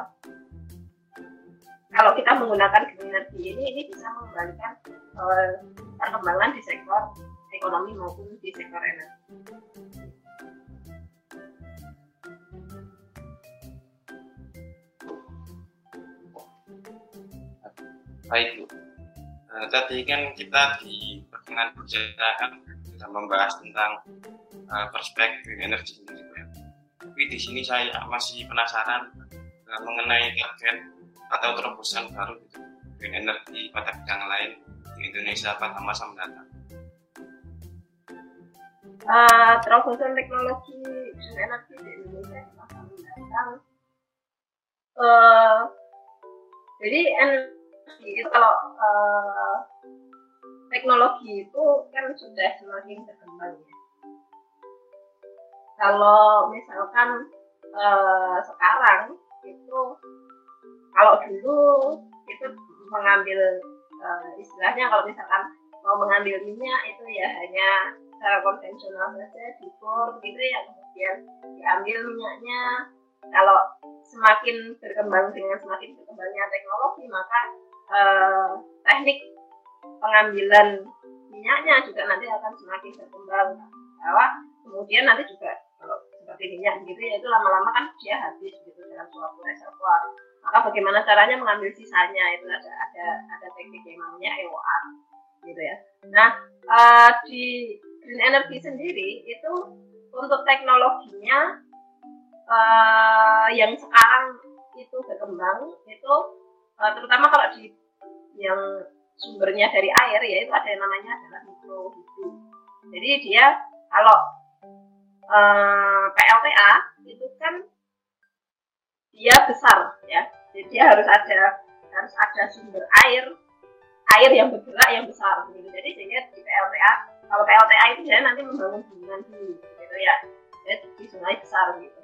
kalau kita menggunakan green energy ini ini bisa mengembalikan uh, perkembangan di sektor ekonomi maupun di sektor energi. Baik Bu. Nah, tadi kan kita di pertengahan perjalanan sudah membahas tentang uh, perspektif energi sendiri. Tapi di sini saya masih penasaran uh, mengenai target atau terobosan baru gitu, green energy pada bidang lain di Indonesia pada masa mendatang. Uh, terobosan teknologi green energy di Indonesia di masa mendatang. Uh, jadi itu kalau uh, teknologi itu kan sudah semakin berkembang ya. Kalau misalkan uh, sekarang itu kalau dulu itu mengambil uh, istilahnya kalau misalkan mau mengambil minyak itu ya hanya secara konvensional saja dibor gitu ya kemudian diambil minyaknya kalau semakin berkembang dengan semakin berkembangnya teknologi maka eh, teknik pengambilan minyaknya juga nanti akan semakin berkembang. Bahwa kemudian nanti juga kalau seperti minyak gitu ya itu lama-lama kan dia habis gitu dalam suatu reservoir. Maka bagaimana caranya mengambil sisanya? Itu ada ada ada teknik yang namanya EOA gitu ya. Nah uh, di green energy sendiri itu untuk teknologinya uh, yang sekarang itu berkembang itu uh, terutama kalau di yang sumbernya dari air ya itu ada yang namanya adalah mikrohidro. Jadi dia kalau uh, PLTA itu kan dia besar ya, jadi dia harus ada harus ada sumber air air yang bergerak yang besar gitu. Jadi sehingga di PLTA kalau PLTA itu dia nanti membangun bendungan dulu gitu ya, jadi di sungai besar gitu.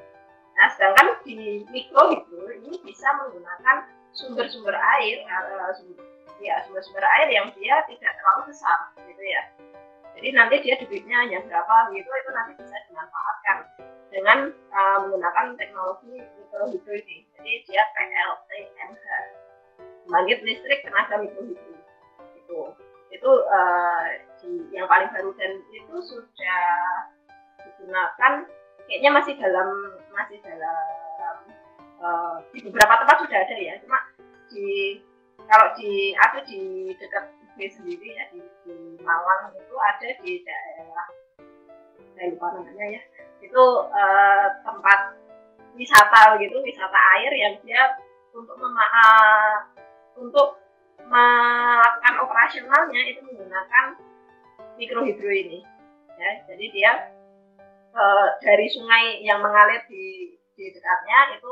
Nah sedangkan di mikro itu ini bisa menggunakan sumber-sumber air, uh, sumber ya sumber-sumber air yang dia tidak terlalu besar gitu ya. Jadi nanti dia debitnya hanya berapa gitu itu nanti bisa dimanfaatkan dengan uh, menggunakan teknologi mikrohidro ini. Jadi dia PLTMH pembangkit listrik tenaga mikrohidro itu itu uh, di, yang paling baru dan itu sudah digunakan kayaknya masih dalam masih dalam uh, di beberapa tempat sudah ada ya. Cuma di kalau di aku di dekat UB sendiri ya di, di Malang itu ada di daerah saya lupa namanya ya. Itu uh, tempat wisata gitu wisata air yang dia untuk mema uh, untuk melakukan operasionalnya itu menggunakan mikrohidro ini ya. Jadi dia uh, dari sungai yang mengalir di di dekatnya itu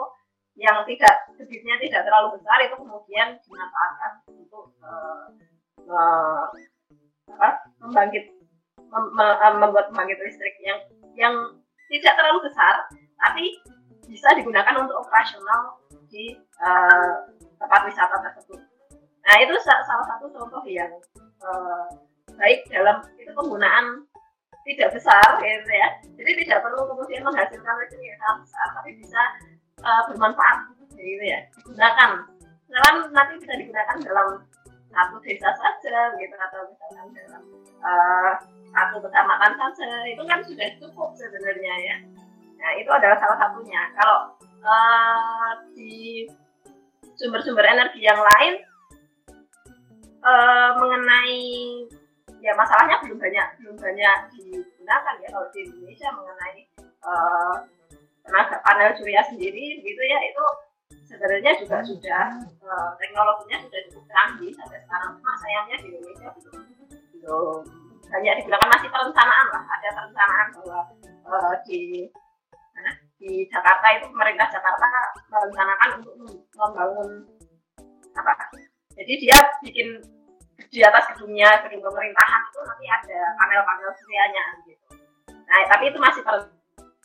yang tidak debitnya tidak terlalu besar itu kemudian dimanfaatkan untuk uh, uh, apa, membangkit mem, uh, membuat pembangkit listrik yang yang tidak terlalu besar tapi bisa digunakan untuk operasional di uh, tempat wisata tersebut. Nah itu salah satu contoh yang uh, baik dalam itu penggunaan tidak besar gitu ya. Jadi tidak perlu kemudian menghasilkan listrik yang sangat besar, tapi bisa uh, bermanfaat. Gitu ya. Digunakan sekarang nanti bisa digunakan dalam satu desa saja gitu. Atau misalkan dalam uh, satu kecamatan saja. Itu kan sudah cukup sebenarnya ya. Nah itu adalah salah satunya. Kalau uh, di sumber-sumber energi yang lain uh, mengenai ya masalahnya belum banyak belum banyak digunakan ya kalau di Indonesia mengenai uh, tenaga panel surya sendiri gitu ya itu sebenarnya juga sudah uh, teknologinya sudah cukup canggih sampai sekarang. Cuma sayangnya di Indonesia belum. Banyak digunakan masih perencanaan lah ada perencanaan bahwa uh, di mana, di Jakarta itu pemerintah Jakarta merencanakan untuk membangun apa? Jadi dia bikin di atas gedungnya gedung pemerintahan itu nanti ada panel-panel suryanya gitu. Nah tapi itu masih perencanaan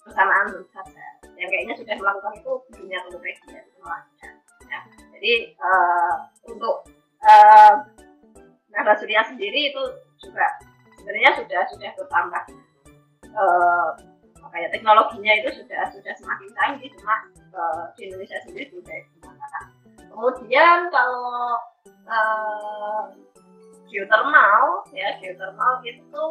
kebersamaan saja yang kayaknya sudah melakukan itu dunia untuk ya, ya. jadi uh, untuk uh, Nada Surya sendiri itu juga sebenarnya sudah sudah bertambah. Uh, apa ya teknologinya itu sudah sudah semakin canggih cuma uh, di Indonesia sendiri sudah digunakan kemudian kalau uh, geothermal ya geothermal itu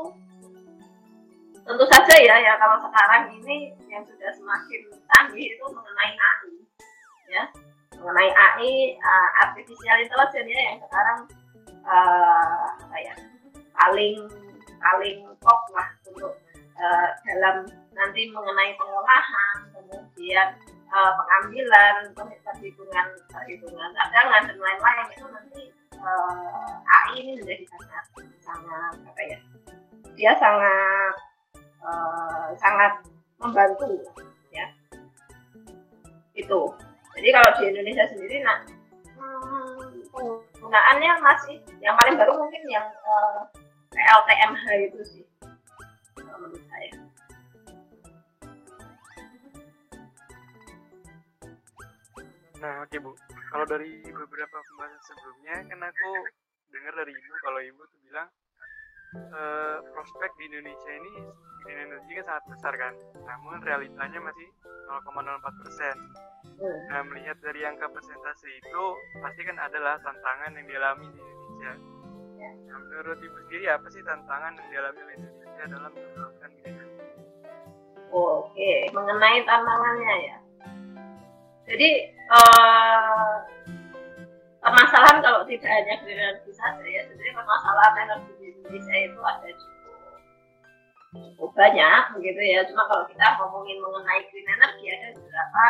tentu saja ya ya. Kalau sekarang ini yang sudah semakin canggih itu mengenai AI ya. Mengenai AI uh, artificial intelligence ya yang sekarang uh, apa ya paling paling top lah untuk uh, dalam nanti mengenai pengolahan kemudian uh, pengambilan perhitungan perhitungan cadangan dan lain-lain. Itu nanti uh, AI ini menjadi sangat sangat apa ya dia sangat uh, sangat membantu ya. Itu. Jadi kalau di Indonesia sendiri nah penggunaannya masih yang paling baru mungkin yang uh, eh, itu sih saya. Nah, oke Bu. Kalau dari beberapa pembahasan sebelumnya, kan aku dengar dari Ibu kalau Ibu tuh bilang eh, prospek di Indonesia ini green energy kan sangat besar kan namun realitanya masih 0,04 persen Hmm. nah melihat dari angka persentase itu pasti kan adalah tantangan yang dialami di Indonesia Ya. nah, menurut ibu sendiri apa sih tantangan yang dialami oleh Indonesia dalam menerapkan green energy Oke, mengenai tantangannya ya. Jadi eh, permasalahan kalau tidak hanya green energy saja ya, sebenarnya permasalahan energi Indonesia itu ada cukup, banyak begitu ya. Cuma kalau kita ngomongin mengenai green energy ada beberapa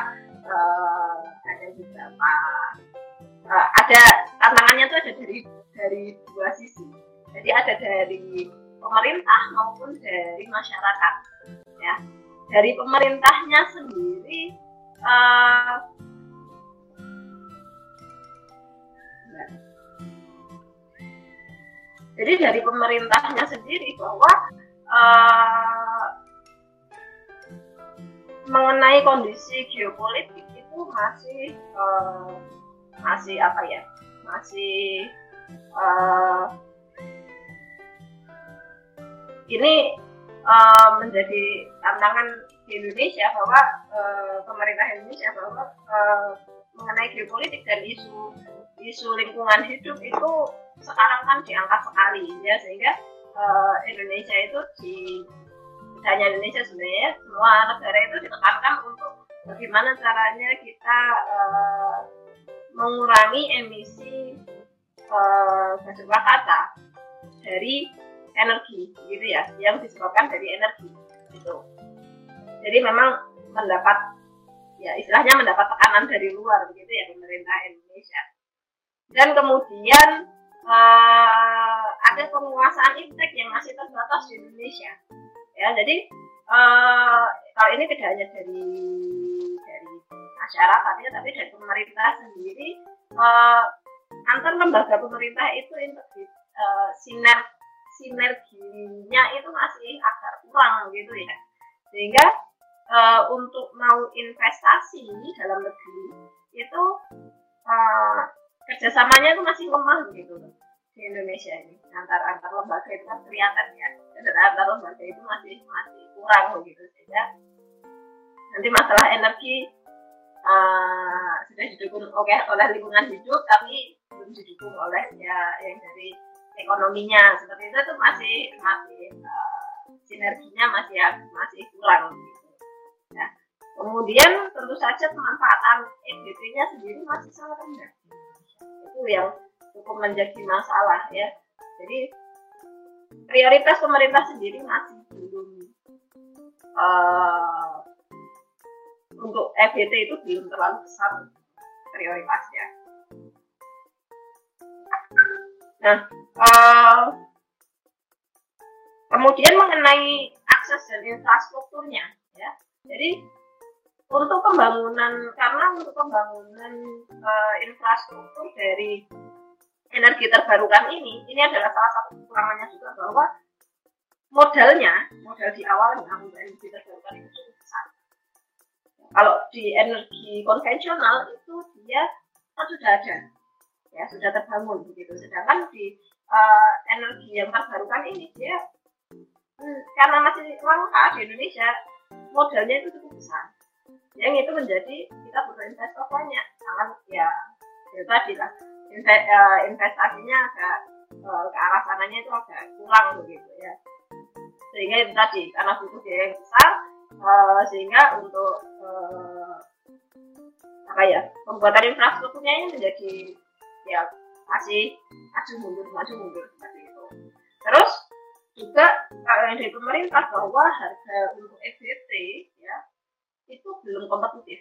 eh, ada beberapa eh, ada tantangannya itu ada dari dari dua sisi. Jadi ada dari pemerintah maupun dari masyarakat ya dari pemerintahnya sendiri eh, jadi dari pemerintahnya sendiri bahwa eh, mengenai kondisi geopolitik itu masih eh, masih apa ya masih eh, ini eh, menjadi tantangan di Indonesia bahwa eh, pemerintah Indonesia bahwa eh, mengenai geopolitik dan isu isu lingkungan hidup itu sekarang kan diangkat sekali ya sehingga eh, Indonesia itu di tidak hanya Indonesia sebenarnya semua negara itu ditekankan untuk bagaimana caranya kita eh, mengurangi emisi eh, gas rumah kaca dari energi gitu ya yang disebabkan dari energi gitu. Jadi memang mendapat ya istilahnya mendapat tekanan dari luar begitu ya pemerintah Indonesia dan kemudian eh, ada penguasaan iptek yang masih terbatas di Indonesia. Ya jadi eh, kalau ini tidak hanya dari dari masyarakat ya tapi dari pemerintah sendiri eh, antar lembaga pemerintah itu integri- eh, siner sinerginya itu masih agak kurang gitu ya. Sehingga eh, untuk mau investasi dalam negeri itu eh, kerjasamanya itu masih lemah gitu di Indonesia ini antar antar lembaga itu kan kelihatan ya dan antar lembaga itu masih masih kurang begitu sehingga nanti masalah energi eh, sudah didukung oke oleh lingkungan hidup tapi belum didukung oleh ya yang dari ekonominya seperti itu tuh masih masih eh, sinerginya masih masih kurang gitu. Nah, kemudian tentu saja pemanfaatan EBT-nya sendiri masih sangat rendah. Itu yang cukup menjadi masalah ya. Jadi prioritas pemerintah sendiri masih belum eh, untuk EBT itu belum terlalu besar prioritasnya. Nah, eh, kemudian mengenai akses dan infrastrukturnya, ya. Jadi untuk pembangunan karena untuk pembangunan eh, infrastruktur dari energi terbarukan ini, ini adalah salah satu kekurangannya juga bahwa modalnya, modal di awalnya untuk energi terbarukan itu cukup besar. Kalau di energi konvensional itu dia kan sudah ada, ya sudah terbangun begitu. Sedangkan di eh, energi yang terbarukan ini dia hmm, karena masih langka di Indonesia modalnya itu cukup besar yang itu menjadi kita butuh investor banyak. Sangat ya ya tadi lah Inve- investasinya agak eh, ke arah sananya itu agak kurang begitu ya. Sehingga itu tadi karena butuh biaya yang besar eh, sehingga untuk eh, apa ya pembuatan infrastrukturnya ini menjadi ya masih maju mundur maju mundur seperti itu. Terus juga yang dari pemerintah bahwa harga untuk EBT ya itu belum kompetitif.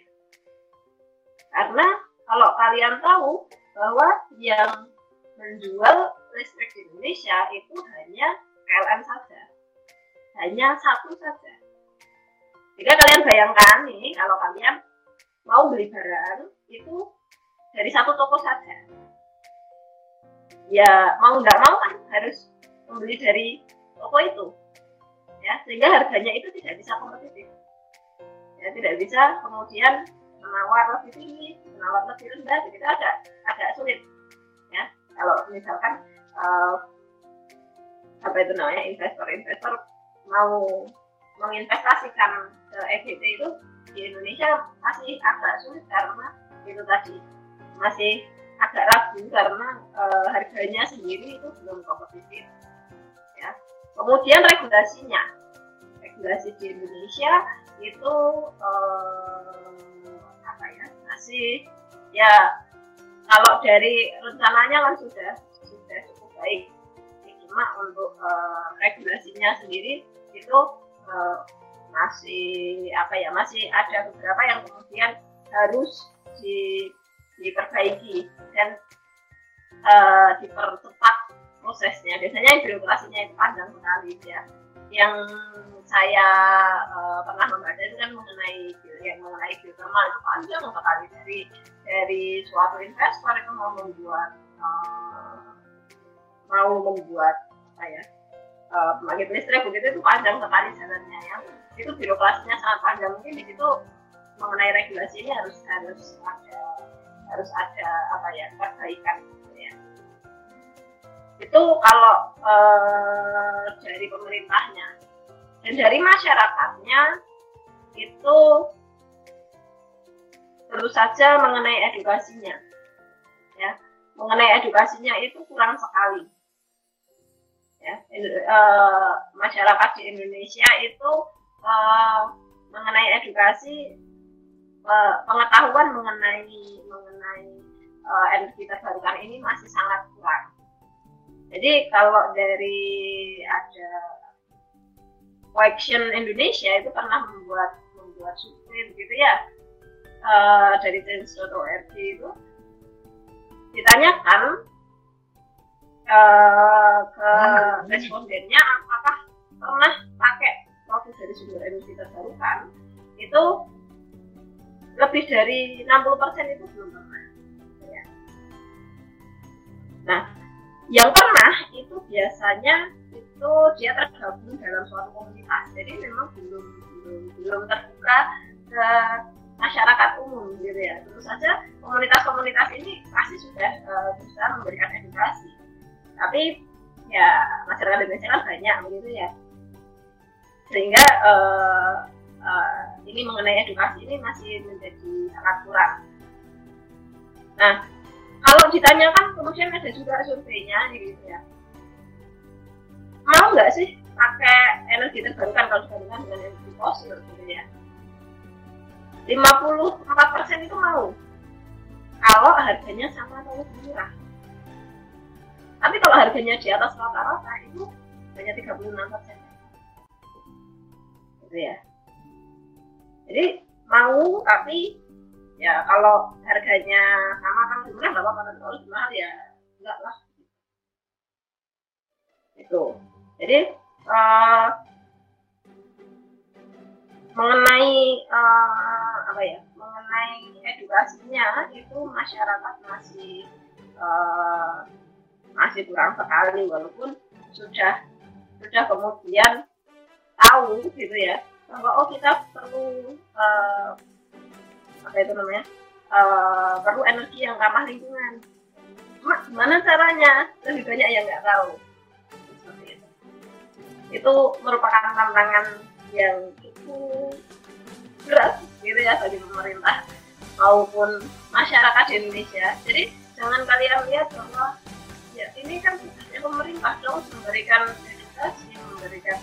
Karena kalau kalian tahu bahwa yang menjual listrik di Indonesia itu hanya PLN saja. Hanya satu saja. Jika kalian bayangkan nih kalau kalian mau beli barang itu dari satu toko saja. Ya mau nggak mau kan harus membeli dari toko itu. Ya sehingga harganya itu tidak bisa kompetitif ya tidak bisa kemudian menawar lebih tinggi menawar lebih rendah jadi agak agak sulit ya kalau misalkan uh, apa itu namanya investor-investor mau menginvestasikan ke EGT itu di Indonesia masih agak sulit karena itu tadi masih agak ragu karena e, harganya sendiri itu belum kompetitif. Ya. Kemudian regulasinya, regulasi di Indonesia itu e, apa ya masih ya kalau dari rencananya kan sudah sudah cukup baik. Cuma untuk e, regulasinya sendiri itu e, masih apa ya masih ada beberapa yang kemudian harus di, diperbaiki dan uh, dipercepat prosesnya. Biasanya birokrasinya itu panjang sekali ya yang saya uh, pernah membaca itu kan mengenai yang mengenai geothermal itu panjang sekali dari dari suatu investor itu mau membuat uh, mau membuat apa ya uh, pembangkit listrik. Begitu itu panjang sekali jalannya ya. Itu birokrasinya sangat panjang. Mungkin di situ mengenai regulasi ini harus harus ada harus ada apa ya perbaikan itu kalau uh, dari pemerintahnya. Dan dari masyarakatnya itu tentu saja mengenai edukasinya. Ya mengenai edukasinya itu kurang sekali. Ya uh, masyarakat di Indonesia itu uh, mengenai edukasi uh, pengetahuan mengenai mengenai uh, energi terbarukan ini masih sangat kurang. Jadi kalau dari ada Action Indonesia itu pernah membuat membuat survei begitu ya uh, dari Change.org itu ditanyakan uh, ke respondennya apakah pernah pakai produk dari sumber energi terbarukan itu lebih dari 60% itu belum pernah. Ya. Nah, yang pernah itu biasanya itu dia tergabung dalam suatu komunitas. Jadi memang belum belum, belum terbuka ke masyarakat umum gitu ya. Tentu saja komunitas-komunitas ini pasti sudah uh, bisa memberikan edukasi. Tapi ya masyarakat Indonesia kan banyak begitu ya sehingga uh, uh, ini mengenai edukasi ini masih menjadi sangat kurang. Nah, kalau ditanyakan kemudian ada juga surveinya gitu ya. Mau nggak sih pakai energi terbarukan kalau dibandingkan dengan energi fosil gitu ya? 54% itu mau kalau harganya sama atau lebih murah. Tapi kalau harganya di atas rata-rata itu hanya 36 persen gitu ya jadi mau tapi ya kalau harganya sama kan murah nggak apa-apa kalau lebih mahal ya enggak lah. Itu. Jadi uh, mengenai uh, apa ya mengenai edukasinya itu masyarakat masih uh, masih kurang sekali walaupun sudah sudah kemudian tahu gitu ya bahwa oh kita perlu uh, apa itu namanya? Uh, perlu energi yang ramah lingkungan. Cuma gimana caranya? Lebih banyak yang nggak tahu. Itu. merupakan tantangan yang cukup berat gitu ya bagi pemerintah maupun masyarakat di Indonesia. Jadi jangan kalian lihat bahwa ya ini kan pemerintah dong memberikan edukasi memberikan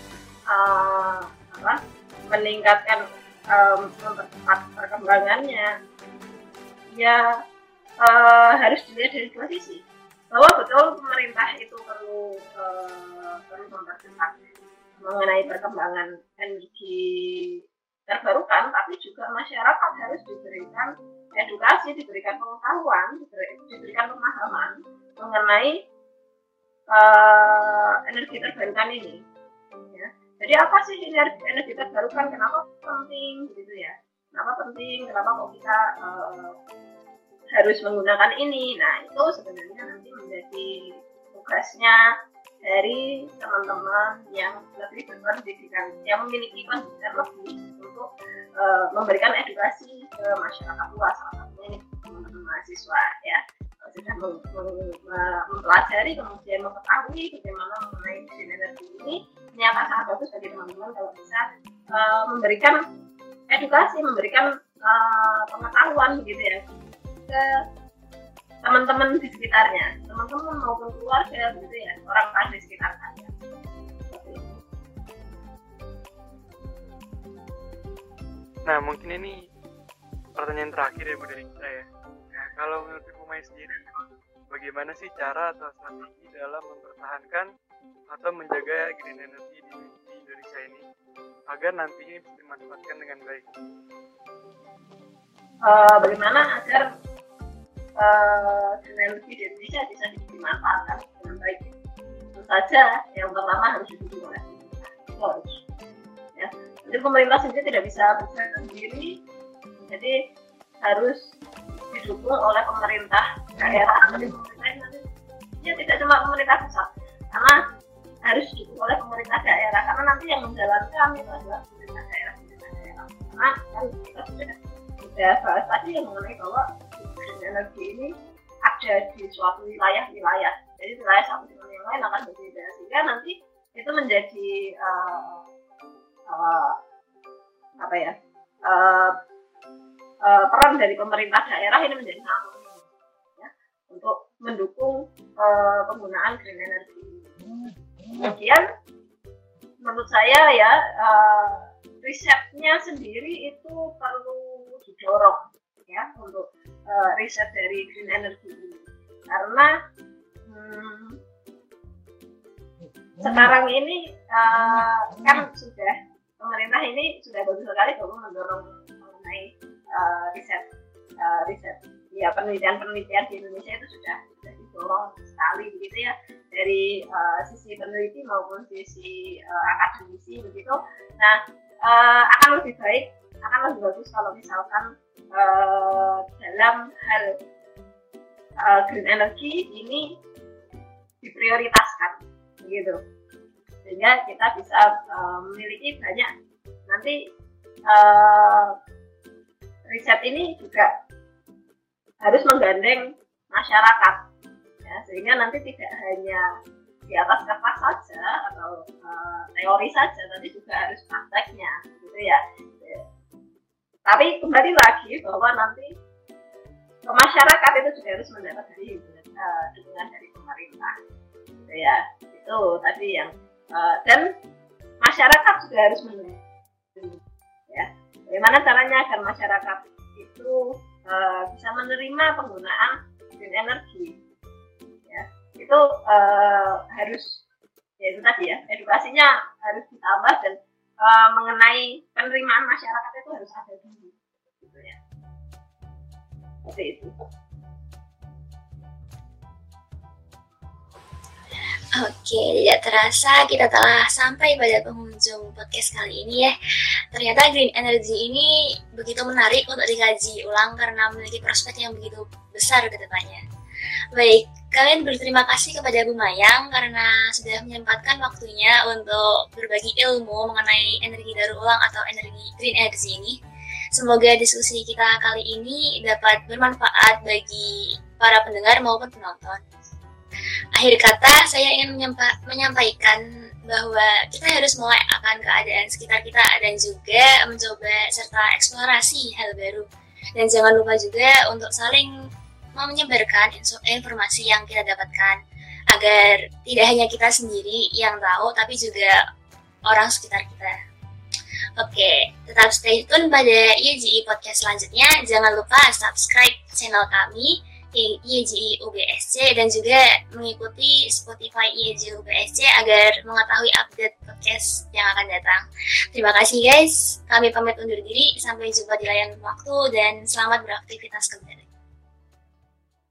uh, apa, meningkatkan um, perkembangannya. Ya uh, harus dilihat dari dua sisi. Bahwa betul pemerintah itu perlu uh, perlu mempercepat mengenai perkembangan energi terbarukan tapi juga masyarakat harus diberikan edukasi diberikan pengetahuan diberikan pemahaman mengenai uh, energi terbarukan ini jadi apa sih energi, terbarukan kenapa penting gitu ya? Kenapa penting? Kenapa kok kita uh, harus menggunakan ini? Nah itu sebenarnya nanti menjadi tugasnya dari teman-teman yang lebih berpendidikan yang memiliki pendidikan lebih untuk uh, memberikan edukasi ke masyarakat luas salah satunya ini teman-teman mahasiswa ya mempelajari kemudian mengetahui bagaimana mengenai green energy ini. Ternyata sangat bagus bagi teman-teman kalau bisa uh, memberikan edukasi memberikan uh, pengetahuan begitu ya ke teman-teman di sekitarnya teman-teman maupun keluarga gitu ya orang lain di sekitar kalian nah mungkin ini pertanyaan terakhir ya dari kita ya kalau menurut Ibu Mai sendiri bagaimana sih cara atau strategi dalam mempertahankan atau menjaga green energy di, Indonesia ini agar nantinya bisa dimanfaatkan dengan baik uh, bagaimana agar uh, energi di Indonesia bisa dimanfaatkan dengan baik. Tentu saja yang pertama harus didukung oleh harus. Ya. Jadi pemerintah sendiri tidak bisa bergerak sendiri, jadi harus didukung oleh pemerintah daerah. Ya tidak cuma pemerintah pusat, karena harus didukung oleh pemerintah daerah karena nanti yang menjalankan itu adalah pemerintah daerah pemerintah daerah karena kan kita sudah sudah bahas tadi yang mengenai bahwa energi ini ada di suatu wilayah-wilayah. Jadi wilayah satu dengan yang lain akan berbeda. Sehingga nanti itu menjadi uh, uh, apa ya uh, uh, peran dari pemerintah daerah ini menjadi sangat penting ya, untuk mendukung uh, penggunaan green energy. Kemudian menurut saya ya uh, risetnya sendiri itu perlu didorong ya untuk uh, riset dari green energy ini karena hmm, sekarang ini uh, kan sudah pemerintah ini sudah bagus sekali bahwa mendorong uh, riset uh, riset. Ya penelitian-penelitian di Indonesia itu sudah sudah didorong sekali begitu ya. Dari uh, sisi peneliti maupun sisi uh, akademisi begitu. Nah uh, akan lebih baik akan lebih bagus kalau misalkan uh, dalam hal uh, green energy ini diprioritaskan gitu sehingga kita bisa uh, memiliki banyak nanti uh, riset ini juga harus menggandeng masyarakat. Ya sehingga nanti tidak hanya di atas kertas saja atau uh, teori saja tapi juga harus prakteknya gitu ya. Tapi kembali lagi bahwa nanti masyarakat itu juga harus mendapat dari uh, dukungan dari pemerintah gitu ya. Itu tadi yang uh, dan masyarakat juga harus mendapat ya bagaimana caranya agar masyarakat itu uh, bisa menerima penggunaan green energy? Ya itu uh, harus ya itu tadi ya edukasinya harus ditambah dan uh, mengenai penerimaan masyarakat itu harus ada dulu. Gitu ya. Seperti itu Oke, tidak terasa kita telah sampai pada penghujung podcast kali ini ya. Ternyata green energy ini begitu menarik untuk dikaji ulang karena memiliki prospek yang begitu besar ke depannya. Baik, kalian berterima kasih kepada Bu Mayang karena sudah menyempatkan waktunya untuk berbagi ilmu mengenai energi daur ulang atau energi green energy ini. Semoga diskusi kita kali ini dapat bermanfaat bagi para pendengar maupun penonton. Akhir kata, saya ingin menyampaikan bahwa kita harus mulai akan keadaan sekitar kita dan juga mencoba serta eksplorasi hal baru. Dan jangan lupa juga untuk saling menyebarkan informasi yang kita dapatkan agar tidak hanya kita sendiri yang tahu tapi juga orang sekitar kita. Oke, tetap stay tune pada IEGI Podcast selanjutnya. Jangan lupa subscribe channel kami IEGI UBSC dan juga mengikuti Spotify IEGI UBSC agar mengetahui update podcast yang akan datang. Terima kasih guys. Kami pamit undur diri. Sampai jumpa di layan waktu dan selamat beraktivitas kembali.